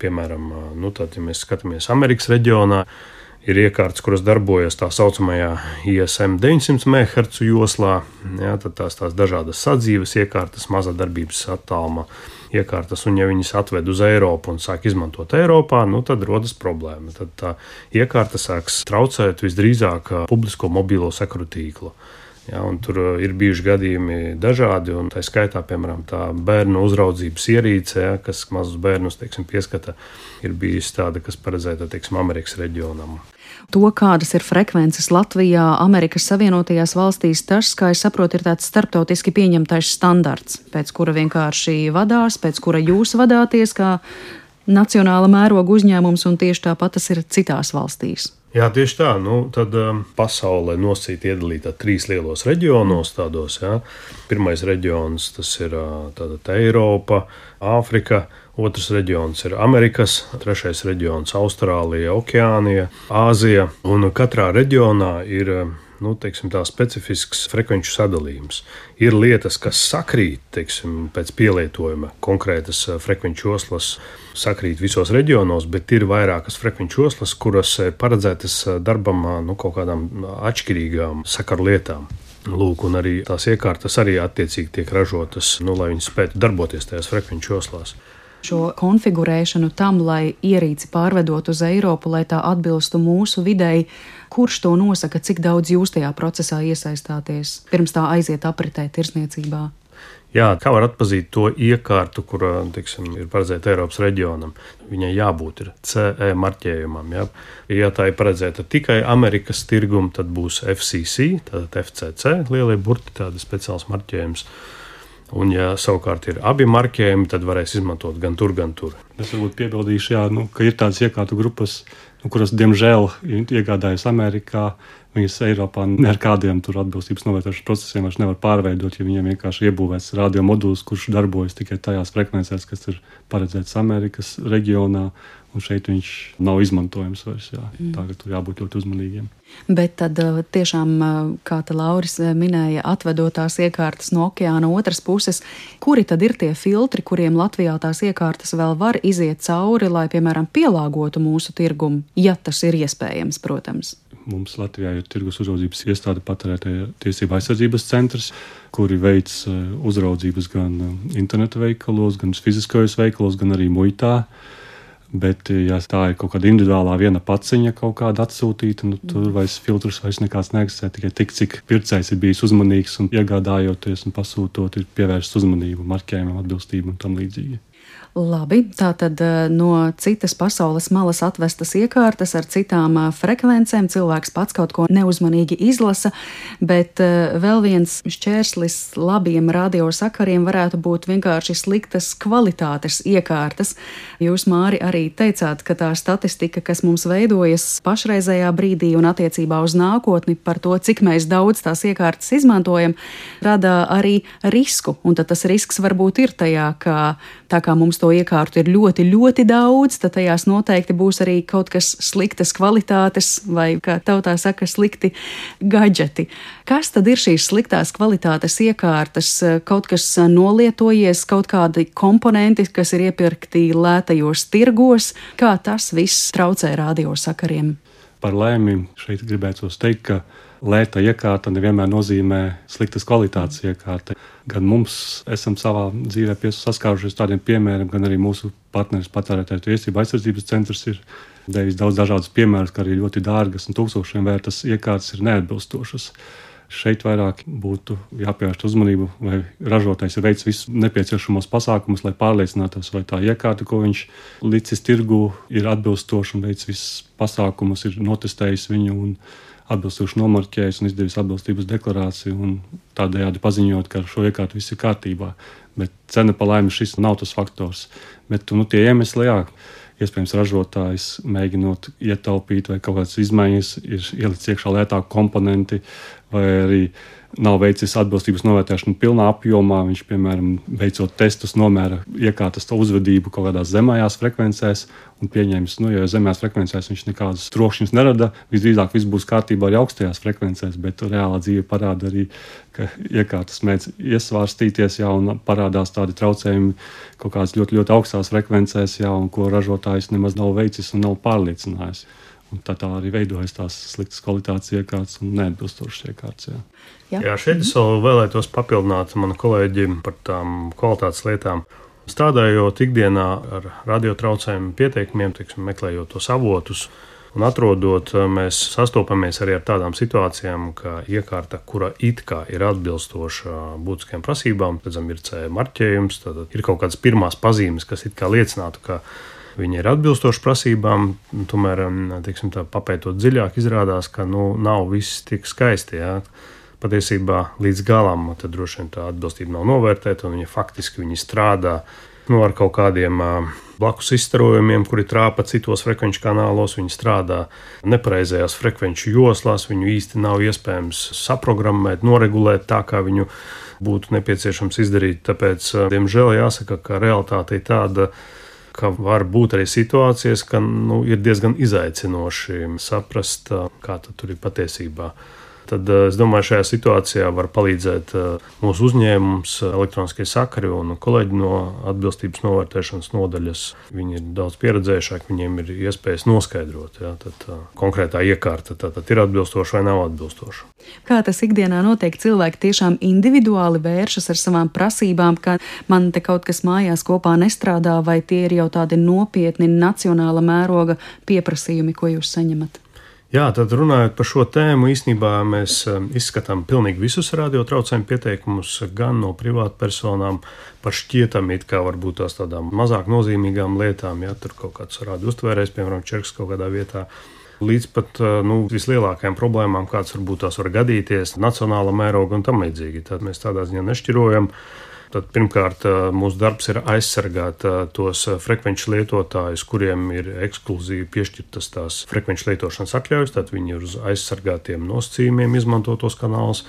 Piemēram, nu, tad, ja mēs skatāmies Amerikas reģionā, ir iekārtas, kuras darbojas tā saucamajā ISM 900 MHz joslā. Jā, tad tās, tās dažādas sadzīves iekārtas, maza darbības attāluma iekārtas, un ja viņas atved uz Eiropu un sāk izmantot Eiropā, nu, tad rodas problēma. Tad tā iekārta sāks traucēt visdrīzāk publisko mobilo sakaru tīklu. Ja, tur ir bijuši gadījumi dažādi, un tā skaitā, piemēram, tā bērnu uzraudzības ierīce, ja, kas mazus bērnus teiksim, pieskata, ir bijusi tāda, kas paredzēta teiksim, Amerikas reģionam. To, kādas ir frekvences Latvijā, Amerikas Savienotajās valstīs, tas, kā es saprotu, ir tāds starptautiski pieņemtais standarts, pēc kura vienkārši vadās, pēc kura jūs vadāties kā nacionāla mēroga uzņēmums, un tieši tāpat tas ir citās valstīs. Jā, tieši tā. Nu, tad um, pasaulē nosacīta iedalīta trīs lielos reģionos. Tādos, ja. Pirmais reģions tas ir uh, Eiropa, Āfrika. Otrs reģions ir Amerikas, trešais reģions - Austrālija, Okeānija, Āzija. Un katrā reģionā ir nu, teiksim, tā specifisks frekvenču sadalījums. Ir lietas, kas sakrīt teiksim, pēc pielietojuma, konkrētas eh, frekvenču joslas sakrīt visos reģionos, bet ir vairākas frekvenču joslas, kuras ir paredzētas eh, darbam nu, kaut kādām atšķirīgām sakaru lietām. Lūk, un arī tās iekārtas arī attiecīgi tiek ražotas, nu, lai viņas spētu darboties tajās frekvenču joslās šo konfigurēšanu tam, lai ierīci pārvedot uz Eiropu, lai tā atbilstu mūsu videi, kurš to nosaka, cik daudz jūs tajā procesā iesaistāties, pirms tā aiziet apritē tirsniecībā? Jā, kā var atzīt to iekārtu, kur tiksim, ir paredzēta Eiropas reģionam? Viņai jābūt CE marķējumam. Ja? ja tā ir paredzēta tikai Amerikas tirgum, tad būs FCC, tātad FCC, lielie burti, tādas speciāls marķējums. Un, ja savukārt ir abi marķējumi, tad varēs izmantot gan tur, gan tur. Es varbūt piebildīšu, jā, nu, ka ir tādas iekārtu grupas, nu, kuras, diemžēl, iegādājas Amerikā. Viņas Eiropā ar kādiem tur atbilstības novērtēšanas procesiem vairs nevar pārveidot, ja viņiem vienkārši iebūvēts radio modulis, kurš darbojas tikai tajās frekvencēs, kas ir paredzētas Amerikas reģionā un šeit viņš nav izmantojams vairs. Jā. Mm. Tagad tur jābūt ļoti uzmanīgiem. Bet tad uh, tiešām, uh, kā te Lauris uh, minēja, atvedot tās iekārtas no okeāna otras puses, kuri tad ir tie filtri, kuriem Latvijā tās iekārtas vēl var iziet cauri, lai, piemēram, pielāgotu mūsu tirgumu, ja tas ir iespējams, protams. Mums Latvijā ir tirgus uzraudzības iestāde patērētāja tiesība aizsardzības centrs, kuri veic uzraudzības gan interneta veikalos, gan fiziskajos veikalos, gan arī muitā. Bet, ja tā ir kaut kāda individuālā viena paciņa, kaut kāda atsūtīta, nu, tur vairs filtrs vairs nekāds neeksistē. Tikai tik, cik pircējs ir bijis uzmanīgs un iegādājoties un pasūtot, ir pievērsts uzmanību marķējumam, atbilstību un tam līdzīgi. Labi, tā tad eh, no citas pasaules malas atvestas iekārtas ar citām eh, frekvencēm cilvēks pats kaut ko neuzmanīgi izlasa, bet eh, vēl viens šķērslis labiem radiosakariem varētu būt vienkārši sliktas kvalitātes iekārtas. Jūs, Māri, arī teicāt, ka tā statistika, kas mums veidojas pašreizējā brīdī un attiecībā uz nākotni par to, cik mēs daudz tās iekārtas izmantojam, rada arī risku, un tad tas risks varbūt ir tajā, ka tā kā mums to iekārtu ir ļoti, ļoti daudz, tad tajās noteikti būs arī kaut kas sliktas kvalitātes, vai, kā tautā saka, slikti gadgeti. Kas tad ir šīs sliktās kvalitātes iekārtas? Kaut kas nolietojies, kaut kādi komponenti, kas ir iepirkti lētajos tirgos, kā tas viss traucē radiosakariem? Par laimi šeit gribētu teikt, ka lēta iekārta nevienmēr nozīmē sliktas kvalitātes iekārta. Gan mums esam savā dzīvē saskārušies tādiem piemēriem, gan arī mūsu partneris patērētāju tiesību aizsardzības centrs ir devis daudz dažādus piemērus, ka arī ļoti dārgas un tūkstošiem vērtas iekārtas ir neatbilstošas. Šeit vairāk būtu jāpievērš uzmanību, vai ražotājs ir veicis visus nepieciešamos pasākumus, lai pārliecinātos, vai tā iekārta, ko viņš licis tirgu, ir atbilstoša un veicis visus pasākumus, ir notestējis viņu un atbilstoši nomarķējis un izdevis atbilstības deklarāciju, un tādējādi paziņot, ka ar šo iekārtu viss ir kārtībā. Bet cena pa laimi šis nav tas faktors. Bet nu, tie iemesli, jā, iespējams, ražotājs mēģinot ietaupīt vai kaut kādas izmaiņas, ir ielicis iekšā lētāku komponenti vai arī nav veicis atbilstības novērtēšanu pilnā apjomā. Viņš, piemēram, veicot testus, nomēra iekārtas uzvedību kaut kādās zemajās frekvencēs un pieņēmis, nu, ja zemējās frekvencēs viņš nekādas trokšņus nerada, visdrīzāk viss būs kārtībā arī augstajās frekvencēs, bet reālā dzīve parāda arī, ka iekārtas mēdz iesvārstīties, jā, un parādās tādi traucējumi kaut kādās ļoti, ļoti augstās frekvencēs, jā, un ko ražotājs nemaz nav veicis un nav pārliecinājis. Un tā, tā arī veidojas tās sliktas kvalitātes iekārtas un neatbilstošas iekārtas. Jā. Jā. jā, šeit es vēl vēlētos papildināt manu kolēģi par tām kvalitātes lietām. Strādājot ikdienā ar radiotraucējumu pieteikumiem, tiksim, meklējot tos avotus, un atrodot, mēs sastopamies arī ar tādām situācijām, ka iekārta, kura it kā ir atbilstoša būtiskajām prasībām, redzam, ir C marķējums, tad ir kaut kādas pirmās pazīmes, kas it kā liecinātu, ka viņi ir atbilstoši prasībām. Tomēr, teiksim, tā, papētot dziļāk, izrādās, ka nu, nav viss tik skaisti. Jā. Patiesībā līdz galam droši vien tā atbilstība nav novērtēta, un viņi faktiski viņi strādā nu, ar kaut kādiem blakus izstarojumiem, kuri trāpa citos frekvenču kanālos. Viņi strādā nepareizajās frekvenču joslās, viņu īsti nav iespējams saprogrammēt, noregulēt tā, kā viņu būtu nepieciešams izdarīt. Tāpēc, diemžēl, jāsaka, ka realitāte ir tāda, ka var būt arī situācijas, ka nu, ir diezgan izaicinoši saprast, kā tur ir patiesībā tad eh, es domāju, šajā situācijā var palīdzēt eh, mūsu uzņēmums, elektroniskie sakari un kolēģi no atbilstības novērtēšanas nodaļas. Viņi ir daudz pieredzējušāki, viņiem ir iespējas noskaidrot, ja, tad eh, konkrētā iekārta tad ir atbilstoša vai nav atbilstoša. Kā tas ikdienā notiek? Cilvēki tiešām individuāli vēršas ar savām prasībām, ka man te kaut kas mājās kopā nestrādā, vai tie ir jau tādi nopietni nacionāla mēroga pieprasījumi, ko jūs saņemat? Jā, tad runājot par šo tēmu, īstenībā mēs um, izskatām pilnīgi visus radiotraucējumu pieteikumus, gan no privātpersonām par šķietami, kā varbūt tās tādām mazāk nozīmīgām lietām, ja tur kaut kāds rādio uztvērējs, piemēram, čerks kaut kādā vietā. Līdz pat uh, nu, vislielākajām problēmām, kādas varbūt tās var gadīties, nacionāla mēroga un tam līdzīgi. Tad mēs tādā ziņā nešķirojam. Tad pirmkārt, mūsu darbs ir aizsargāt tos frekvenču lietotājus, kuriem ir ekskluzīvi piešķirtas tās frekvenču lietošanas atļaujas. Tad viņi ir uz aizsargātiem nosacījumiem izmanto tos kanālus.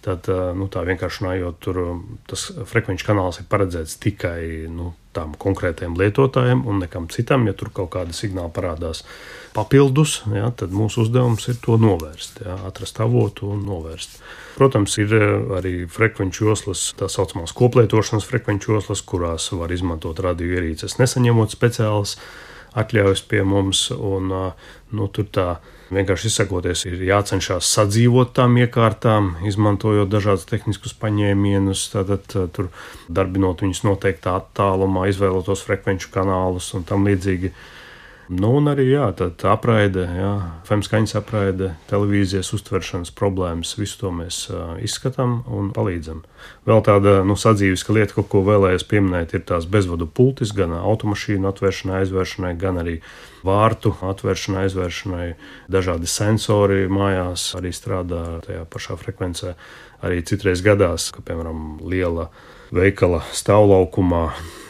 Tad, nu, tā vienkārši runājot, tur tas frekvenču kanāls ir paredzēts tikai nu, tām konkrētajiem lietotājiem un nekam citam. Ja tur kaut kāda signāla parādās papildus, ja, tad mūsu uzdevums ir to novērst, ja, atrast avotu un novērst. Protams, ir eh, arī frekvenču joslas, tā saucamās koplietošanas frekvenču joslas, kurās var izmantot radioierīces, nesaņemot speciālas atļaujas pie mums. Un, eh, nu, tur tā vienkārši izsakoties, ir jācenšas sadzīvot tām iekārtām, izmantojot dažādus tehniskus paņēmienus, tātad tur darbinot viņus noteiktā attālumā, izvēlotos frekvenču kanālus un tam līdzīgi. Nu, un arī jā, apraide, femskaņas apraide, televīzijas uztveršanas problēmas, visu to mēs uh, izskatām un palīdzam. Vēl tāda nu, sadzīviska lieta, ko, ko vēlējos pieminēt, ir tās bezvadu pultis, gan automašīnu atvēršanai, aizvēršanai, gan arī vārtu atvēršanai, aizvēršanai. Dažādi sensori mājās arī strādā tajā pašā frekvencē. Arī citreiz gadās, ka, piemēram, liela veikala stāvlaukumā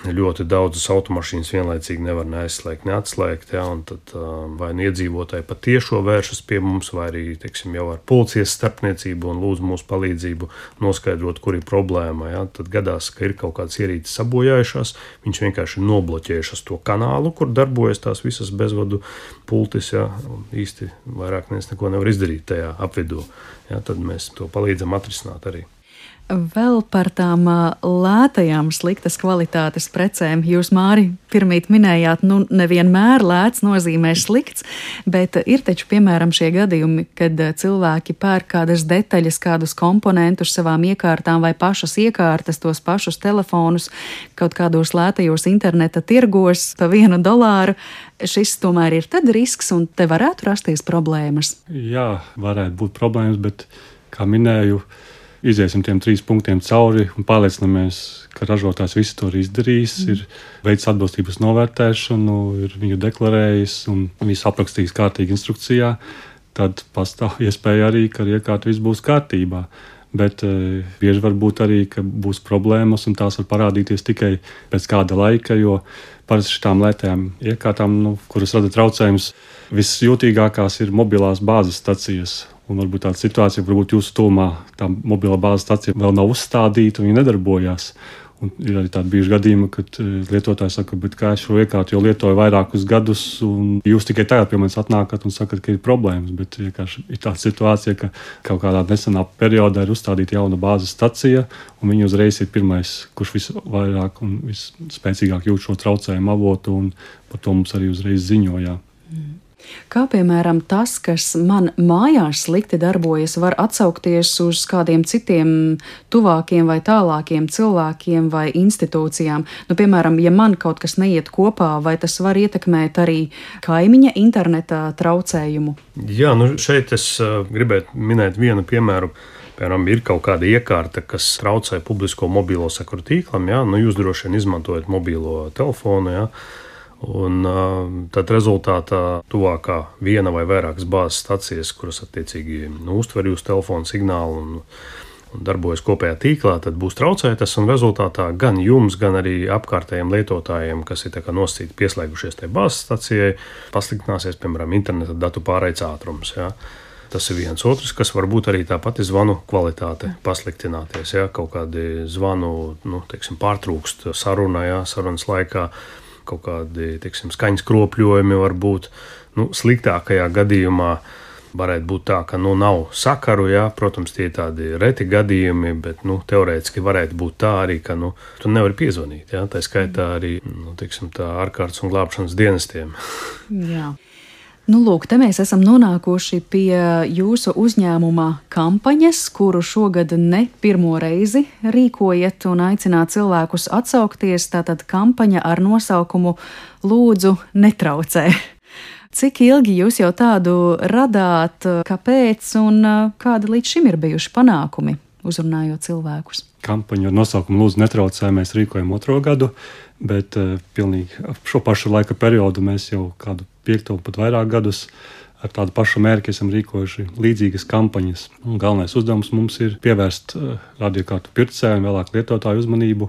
ļoti daudzas automašīnas vienlaicīgi nevar neaizslēgt, neatslēgt. Ja, tad vai nu iedzīvotāji patiešo vēršas pie mums, vai arī teiksim, jau ar policijas starpniecību un lūdz mūsu palīdzību noskaidrot, kur ir problēma. Ja. Tad gadās, ka ir kaut kādas ierīces sabojājušās, viņš vienkārši nobloķējušas to kanālu, kur darbojas tās visas bezvadu pultis. Ja, īsti vairāk mēs neko nevaram izdarīt tajā apvidū. Ja, tad mēs to palīdzam atrisināt arī. Vēl par tām lētajām, sliktas kvalitātes precēm. Jūs, Māri, pirmīt minējāt, nu, nevienmēr lēts nozīmē slikts, bet ir taču, piemēram, šie gadījumi, kad cilvēki pērk kādas detaļas, kādus komponentus savām iekārtām vai pašas iekārtas, tos pašus telefonus kaut kādos lētajos interneta tirgos pa vienu dolāru. Šis tomēr ir tad risks, un te varētu rasties problēmas. Jā, varētu būt problēmas, bet, kā minēju, iziesim tiem trīs punktiem cauri un pārliecināmies, ka ražotājs visu to ir izdarījis, mm. ir veids atbilstības novērtēšanu, ir viņu deklarējis un visu aprakstījis kārtīgi instrukcijā, tad pastāv *laughs* iespēja arī, ka ar iekārtu viss būs kārtībā. Bet e, bieži var būt arī, ka būs problēmas, un tās var parādīties tikai pēc kāda laika, jo parasti šīm lētām iekārtām, nu, kuras rada traucējumus, visjūtīgākās ir mobilās bāzes stacijas. Un varbūt tāda situācija, varbūt jūsu tūmā tā mobilā bāzes stacija vēl nav uzstādīta viņa nedarbojās. Un ir arī tādi bijuši gadījumi, kad eh, lietotājs saka, ka es šo iekārtu jau lietoju vairākus gadus, un jūs tikai tagad pie manis atnākat un sakat, ka ir problēmas. Bet vienkārši ir tāda situācija, ka kaut kādā nesenā periodā ir uzstādīta jauna bāzes stacija, un viņi uzreiz ir pirmais, kurš visvairāk un visspēcīgāk jūt šo traucējumu avotu, un par to mums arī uzreiz ziņoja. Kā piemēram tas, kas man mājās slikti darbojas, var atsaukties uz kādiem citiem tuvākiem vai tālākiem cilvēkiem vai institūcijām. Nu, piemēram, ja man kaut kas neiet kopā, vai tas var ietekmēt arī kaimiņa interneta traucējumu? Jā, nu šeit es gribētu minēt vienu piemēru. Piemēram, ir kaut kāda iekārta, kas traucē publisko mobilo sakaru tīklam. Jā, nu, jūs droši vien izmantojat mobilo telefonu. Jā Un tad rezultātā tuvākā viena vai vairākas bāzes stacijas, kuras attiecīgi nu, uztver jūsu telefona signālu un, un darbojas kopējā tīklā, tad būs traucētas. Un rezultātā gan jums, gan arī apkārtējiem lietotājiem, kas ir nosacīti pieslēgušies tajā bāzes stacijai, pasliktināsies, piemēram, interneta datu pārējais ātrums. Ja? Tas ir viens otrs, kas var būt arī tā pati zvanu kvalitāte pasliktināties. Ja kaut kādi zvanu nu, teiksim, pārtrūkst sarunā, ja, sarunas laikā kaut kādi teiksim, skaņas kropļojumi var būt. Nu, sliktākajā gadījumā varētu būt tā, ka nu, nav sakaru. Jā, protams, tie ir tādi reti gadījumi, bet nu, teorētiski varētu būt tā arī, ka nu, tu nevari piezvanīt. Jā, tā skaitā arī nu, teiksim, tā ārkārtas un glābšanas dienestiem. Jā. Nu, lūk, te mēs esam nonākuši pie jūsu uzņēmuma kampaņas, kuru šogad ne pirmo reizi rīkojat un aicināt cilvēkus atsaukties. Tātad kampaņa ar nosaukumu Lūdzu, netraucē. Cik ilgi jūs jau tādu radāt, kāpēc un kādi līdz šim ir bijuši panākumi, uzrunājot cilvēkus? Kampaņu ar nosaukumu Lūdzu, netraucē mēs rīkojam otro gadu, bet uh, pilnīgi šo pašu laika periodu mēs jau kādu piekto pat vairāk gadus ar tādu pašu mērķi esam rīkojuši līdzīgas kampaņas. Un galvenais uzdevums mums ir pievērst uh, radiokārtu pircēju un vēlāk lietotāju uzmanību,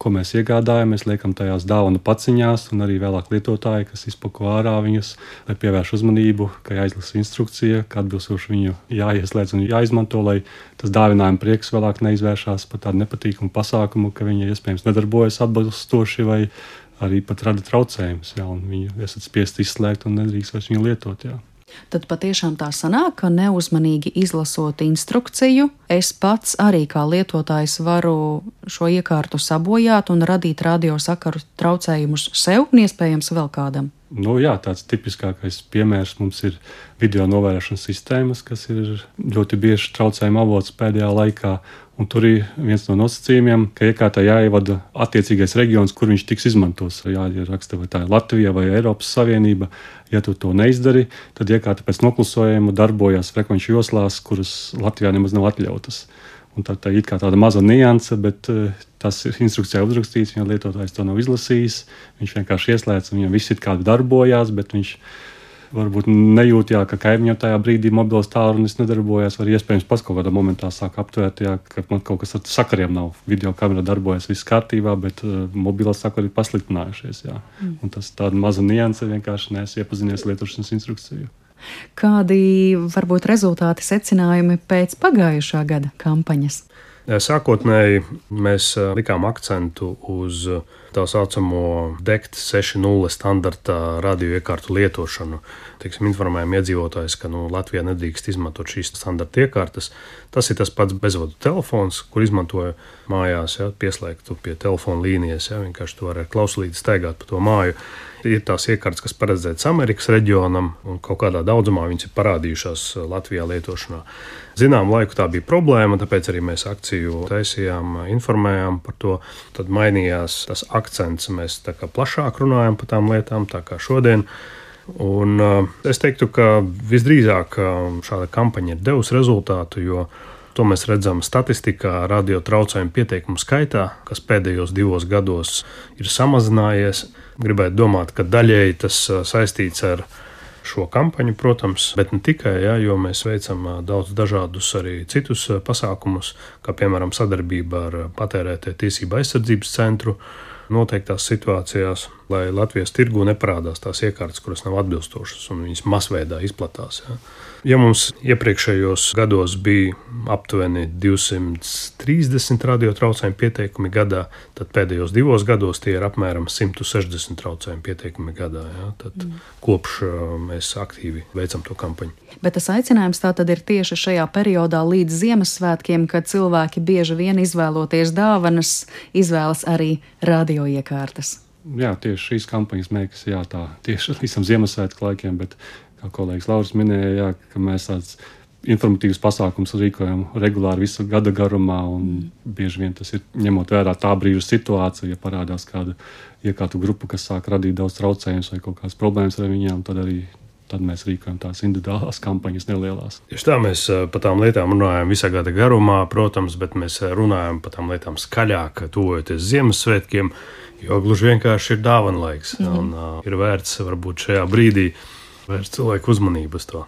ko mēs iegādājamies, liekam tajās dāvana paciņās, un arī vēlāk lietotāji, kas izpako ārā viņus, lai pievērš uzmanību, ka jāizlasa instrukcija, kā atbilstoši viņu jāieslēdz un jāizmanto, lai tas dāvinājuma prieks vēlāk neizvēršas par tādu nepatīkamu pasākumu, ka viņi iespējams nedarbojas atbilstoši vai arī pat rada traucējumus, ja viņu esat spiest izslēgt un nedrīkst vairs viņu lietot. Jā. Tad patiešām tā sanāk, ka neuzmanīgi izlasot instrukciju, es pats arī kā lietotājs varu šo iekārtu sabojāt un radīt radiosakaru traucējumus sev un iespējams vēl kādam. Nu, jā, tāds tipiskākais piemērs mums ir video novērošanas sistēmas, kas ir ļoti bieži traucējuma avots pēdējā laikā. Un tur ir viens no nosacījumiem, ka iekārtā jāievada attiecīgais reģions, kur viņš tiks izmantots. Jāieraksta, vai tā ir Latvija vai Eiropas Savienība. Ja tu to neizdari, tad iekārta pēc noklusējuma darbojas frekvenču joslās, kuras Latvijā nemaz nav atļautas. Un tā, tā ir tāda maza nianse, bet uh, tas ir instrukcijā uzrakstīts. Ja lietotājs to nav izlasījis, viņš vienkārši ieslēdz, viņam viss ir kā darbojās, bet viņš varbūt nejūt, jā, ka kaimiņam tajā brīdī mobilos tālrunis nedarbojas, vai iespējams pats kaut kādā momentā sāk aptvērt, jā, ka man kaut kas ar sakariem nav. Video kamera darbojas viss kārtībā, bet uh, mobilā sakari ir pasliktinājušies. Jā. Mm. Un tas tāda maza nianse vienkārši neesmu iepazinies lietošanas instrukciju. Kādi varbūt rezultāti secinājumi pēc pagājušā gada kampaņas? Sākotnēji mēs likām akcentu uz tā saucamo DECT 6.0 standarta radioiekārtu lietošanu. Teiksim, informējam iedzīvotājus, ka nu, Latvijā nedrīkst izmantot šīs standarta iekārtas. Tas ir tas pats bezvadu telefons, kur izmantoja mājās, ja, pieslēgtu pie telefona līnijas. Ja, vienkārši tu vari ar klausulīti staigāt pa to māju. Ir tās iekārtas, kas paredzētas Amerikas reģionam, un kaut kādā daudzumā viņas ir parādījušās Latvijā lietošanā. Zinām, laiku tā bija problēma, tāpēc arī mēs akciju taisījām, informējām par to. Tad mainījās tas akcents, mēs tā kā plašāk runājam par tām lietām, tā kā šodien. Un, uh, es teiktu, ka visdrīzāk uh, šāda kampaņa ir devusi rezultātu, jo to mēs redzam statistikā, radio traucējumu pieteikumu skaitā, kas pēdējos divos gados ir samazinājies. Gribētu domāt, ka daļēji tas saistīts ar šo kampaņu, protams, bet ne tikai, ja, jo mēs veicam daudz dažādus arī citus pasākumus, kā piemēram sadarbība ar patērētāju tiesību aizsardzības centru noteiktās situācijās, lai Latvijas tirgu neparādās tās iekārtas, kuras nav atbilstošas un viņas masveidā izplatās. Ja. Ja mums iepriekšējos gados bija aptuveni 230 radiotraucējumu pieteikumi gadā, tad pēdējos divos gados tie ir apmēram 160 traucējumu pieteikumi gadā. Ja? Tad mm. kopš mēs aktīvi veicam to kampaņu. Bet tas aicinājums tā tad ir tieši šajā periodā līdz Ziemassvētkiem, kad cilvēki bieži vien izvēloties dāvanas, izvēlas arī radioiekārtas. Jā, tieši šīs kampaņas mērķis, jā, tā tieši *laughs* līdz Ziemassvētku laikiem, bet kā kolēģis Lauris minēja, jā, ka mēs tāds informatīvs pasākums rīkojam regulāri visu gada garumā. Bieži vien tas ir ņemot vērā tā brīža situāciju, ja parādās kāda iekārtu grupa, kas sāk radīt daudz traucējumus vai kaut kādas problēmas ar viņiem, tad arī tad mēs rīkojam tās individuālās kampaņas, nelielās. Tieši tā mēs eh, par tām lietām runājam visā gada garumā, protams, bet mēs eh, runājam par tām lietām skaļāk, tuvojoties Ziemassvētkiem. Jo gluži vienkārši ir dāvana laiks, mm. un uh, ir vērts varbūt šajā brīdī vērst cilvēku uzmanību uz to.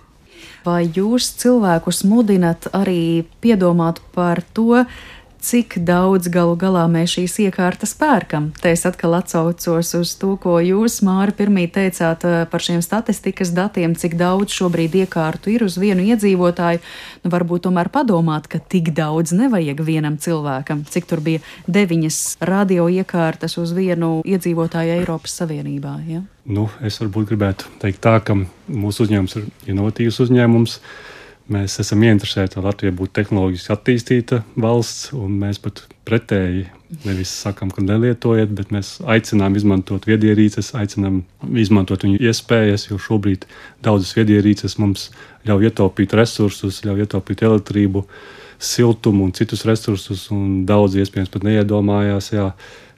Vai jūs cilvēkus mudinat arī piedomāt par to, cik daudz galu galā mēs šīs iekārtas pērkam. Te es atkal atsaucos uz to, ko jūs, Māri, pirmī teicāt eh, par šiem statistikas datiem, cik daudz šobrīd iekārtu ir uz vienu iedzīvotāju. Nu, varbūt tomēr padomāt, ka tik daudz nevajag vienam cilvēkam, cik tur bija deviņas radio iekārtas uz vienu iedzīvotāju Eiropas Savienībā. Ja? Nu, es varbūt gribētu teikt tā, ka mūsu uzņēmums ir inovatīvs uzņēmums. Mēs esam ieinteresēti, lai Latvija būtu tehnoloģiski attīstīta valsts, un mēs pat pretēji nevis sakām, ka nelietojiet, bet mēs aicinām izmantot viedierīces, aicinām izmantot viņu iespējas, jo šobrīd daudzas viedierīces mums ļauj ietaupīt resursus, ļauj ietaupīt elektrību, siltumu un citus resursus, un daudz iespējams pat neiedomājās. Jā,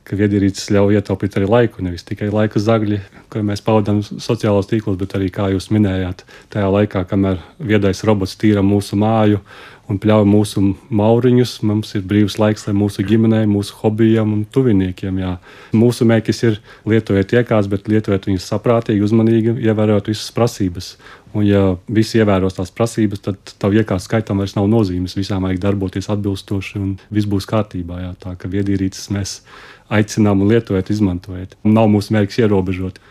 ka viedierīces ļauj ietaupīt arī laiku, nevis tikai laika zagļi, ko mēs pavadām sociālos tīklos, bet arī, kā jūs minējāt, tajā laikā, kamēr viedais robots tīra mūsu māju un pļauj mūsu mauriņus, mums ir brīvs laiks, lai mūsu ģimenei, mūsu hobijiem un tuviniekiem. Jā. Mūsu mērķis ir lietojiet iekās, bet lietojiet viņus saprātīgi, uzmanīgi, ievērot visas prasības. Un, ja visi ievēros tās prasības, tad tavu iekārtu skaitam vairs nav nozīmes. Visām vajag darboties atbilstoši un viss būs kārtībā. Jā. Tā kā viedierīces mēs aicinām un lietojiet, izmantojiet. Nav mūsu mērķis ierobežot.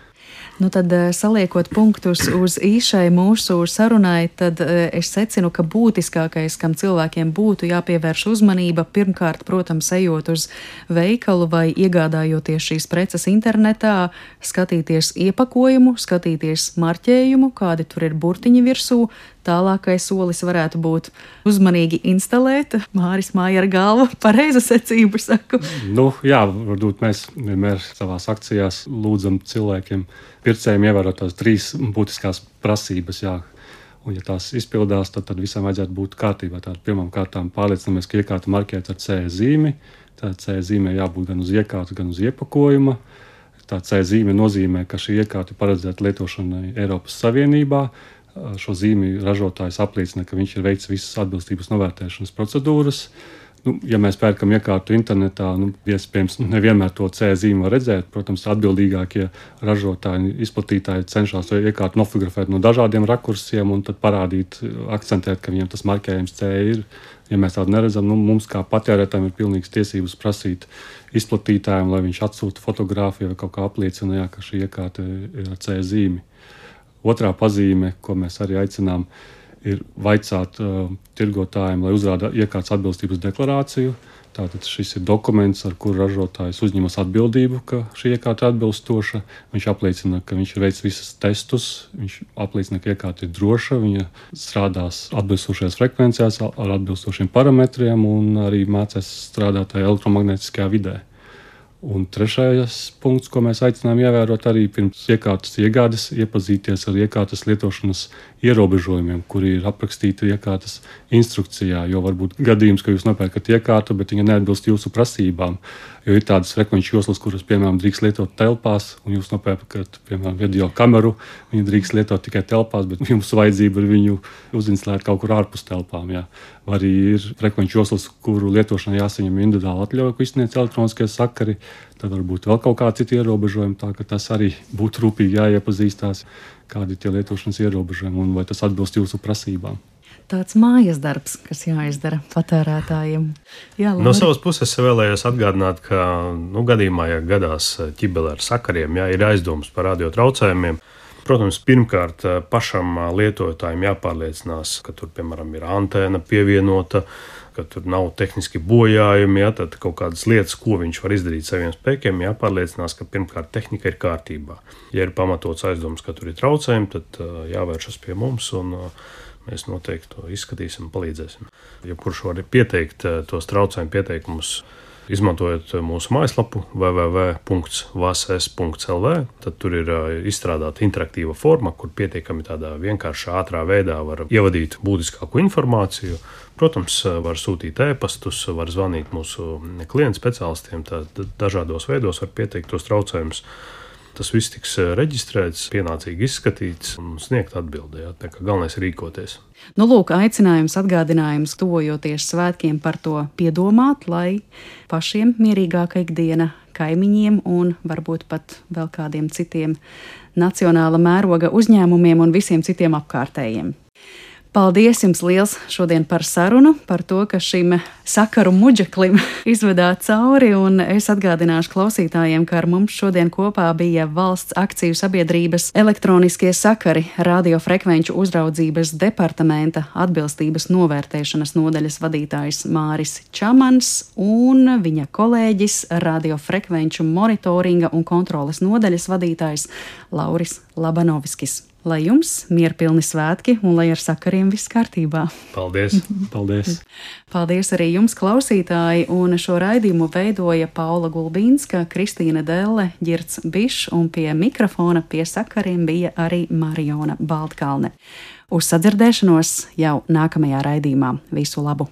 Nu tad, eh, saliekot punktus uz īšai mūsu sarunai, tad eh, es secinu, ka būtiskākais, kam cilvēkiem būtu jāpievērš uzmanība, pirmkārt, protams, ejot uz veikalu vai iegādājoties šīs preces internetā, skatīties iepakojumu, skatīties marķējumu, kādi tur ir burtiņi virsū, Tālākais solis varētu būt uzmanīgi instalēt. Māris māja ar galvu, *laughs* pareiza secību saku. Nu, jā, varbūt mēs vienmēr savās akcijās lūdzam cilvēkiem, pircējiem ievērot tās trīs būtiskās prasības. Jā. Un, ja tās izpildās, tad, tad visam vajadzētu būt kārtībā. Pirmkārt, pārliecinamies, ka iekārta marķēta ar C zīmi. Tā C zīmē jābūt gan uz iekārtas, gan uz iepakojuma. Tā C zīme nozīmē, ka šī iekārta ir paredzēta lietošanai Eiropas Savienībā šo zīmju ražotājs apliecina, ka viņš ir veicis visas atbilstības novērtēšanas procedūras. Nu, ja mēs pērkam iekārtu internetā, nu, iespējams, nevienmēr to C var redzēt. Protams, atbildīgākie ražotāji, izplatītāji cenšas to iekārtu nofotografēt no dažādiem rakursiem un tad parādīt, akcentēt, ka viņiem tas marķējums C ir. Ja mēs tādu neredzam, nu, mums kā patērētājiem ir pilnīgas tiesības prasīt izplatītājiem, lai viņš atsūta fotografiju vai kaut kā apliecina, jā, ka šī iekārta ir ar C zīmi. Otrā pazīme, ko mēs arī aicinām, ir vaicāt uh, tirgotājiem, lai uzrāda iekārtas atbilstības deklarāciju. Tātad šis ir dokuments, ar kuru ražotājs uzņemas atbildību, ka šī iekārta ir atbilstoša. Viņš apliecina, ka viņš ir veicis visus testus, viņš apliecina, ka iekārta ir droša, viņa strādās atbilstošajās frekvencijās, ar atbilstošiem parametriem un arī mācās strādāt elektromagnētiskajā vidē. Un trešais punkts, ko mēs aicinām ievērot arī pirms iekārtas iegādes, iepazīties ar iekārtas lietošanas ierobežojumiem, kuri ir aprakstīti iekārtas instrukcijā. Jo var būt gadījums, ka jūs nopērkat iekārtu, bet viņa neatbilst jūsu prasībām. Jo ir tādas frekvenču joslas, kuras, piemēram, drīkst lietot telpās, un jūs nopērkat, piemēram, video kameru. Viņu drīkst lietot tikai telpās, bet *laughs* jums vajadzība ir viņu uzinstalēt kaut kur ārpus telpām. Jā. Vai arī ir frekvenču joslas, kuru lietošanai jāsaņem individuāli atļauja, ko izsniedz elektroniskie sakari. Tad varbūt vēl kaut kādi citi ierobežojumi. Tā ka tas arī būtu rūpīgi jāiepazīstās, kādi ir tie lietošanas ierobežojumi un vai tas atbilst jūsu prasībām tāds mājas darbs, kas jāizdara patērētājiem. Jā, Lauri. no savas puses vēlējos atgādināt, ka nu, gadījumā, ja gadās ķibele ar sakariem, ja ir aizdomas par radio traucējumiem, Protams, pirmkārt, pašam lietotājiem jāpārliecinās, ka tur, piemēram, ir antēna pievienota, ka tur nav tehniski bojājumi, ja tad kaut kādas lietas, ko viņš var izdarīt saviem spēkiem, jāpārliecinās, ka pirmkārt tehnika ir kārtībā. Ja ir pamatots aizdoms, ka tur ir traucējumi, tad jāvēršas pie mums. Un, Mēs noteikti to izskatīsim palīdzēsim. Ja kurš var pieteikt tos traucējumu pieteikumus, izmantojot mūsu mājaslapu www.vases.lv, tad tur ir eh, izstrādāta interaktīva forma, kur pietiekami tādā vienkāršā, ātrā veidā var ievadīt būtiskāko informāciju. Protams, eh, var sūtīt e-pastus, var zvanīt mūsu klientu speciālistiem, tad dažādos veidos var pieteikt tos traucējumus. Tas viss tiks eh, reģistrēts, pienācīgi izskatīts un sniegt atbildē. Tā kā galvenais ir rīkoties. Nu, lūk, aicinājums, atgādinājums, tuvojoties svētkiem par to piedomāt, lai pašiem mierīgāka ikdiena kaimiņiem un varbūt pat vēl kādiem citiem nacionāla mēroga uzņēmumiem un visiem citiem apkārtējiem. Paldies jums liels šodien par sarunu, par to, ka šim sakaru muģeklim *laughs* izvedāt cauri, un es atgādināšu klausītājiem, ka ar mums šodien kopā bija valsts akciju sabiedrības elektroniskie sakari radiofrekvenču uzraudzības departamenta atbilstības novērtēšanas nodaļas vadītājs Māris Čamans un viņa kolēģis radiofrekvenču monitoringa un kontroles nodaļas vadītājs Lauris Labanovskis. Lai jums mierpilni svētki un lai ar sakariem viss kārtībā. Paldies! *laughs* Paldies! Paldies arī jums, klausītāji! Un šo raidījumu veidoja Paula Gulbīnska, Kristīna Delle, Girts Bišs un pie mikrofona pie sakariem bija arī Mariona Baltkalne. Uz sadzirdēšanos jau nākamajā raidījumā. Visu labu!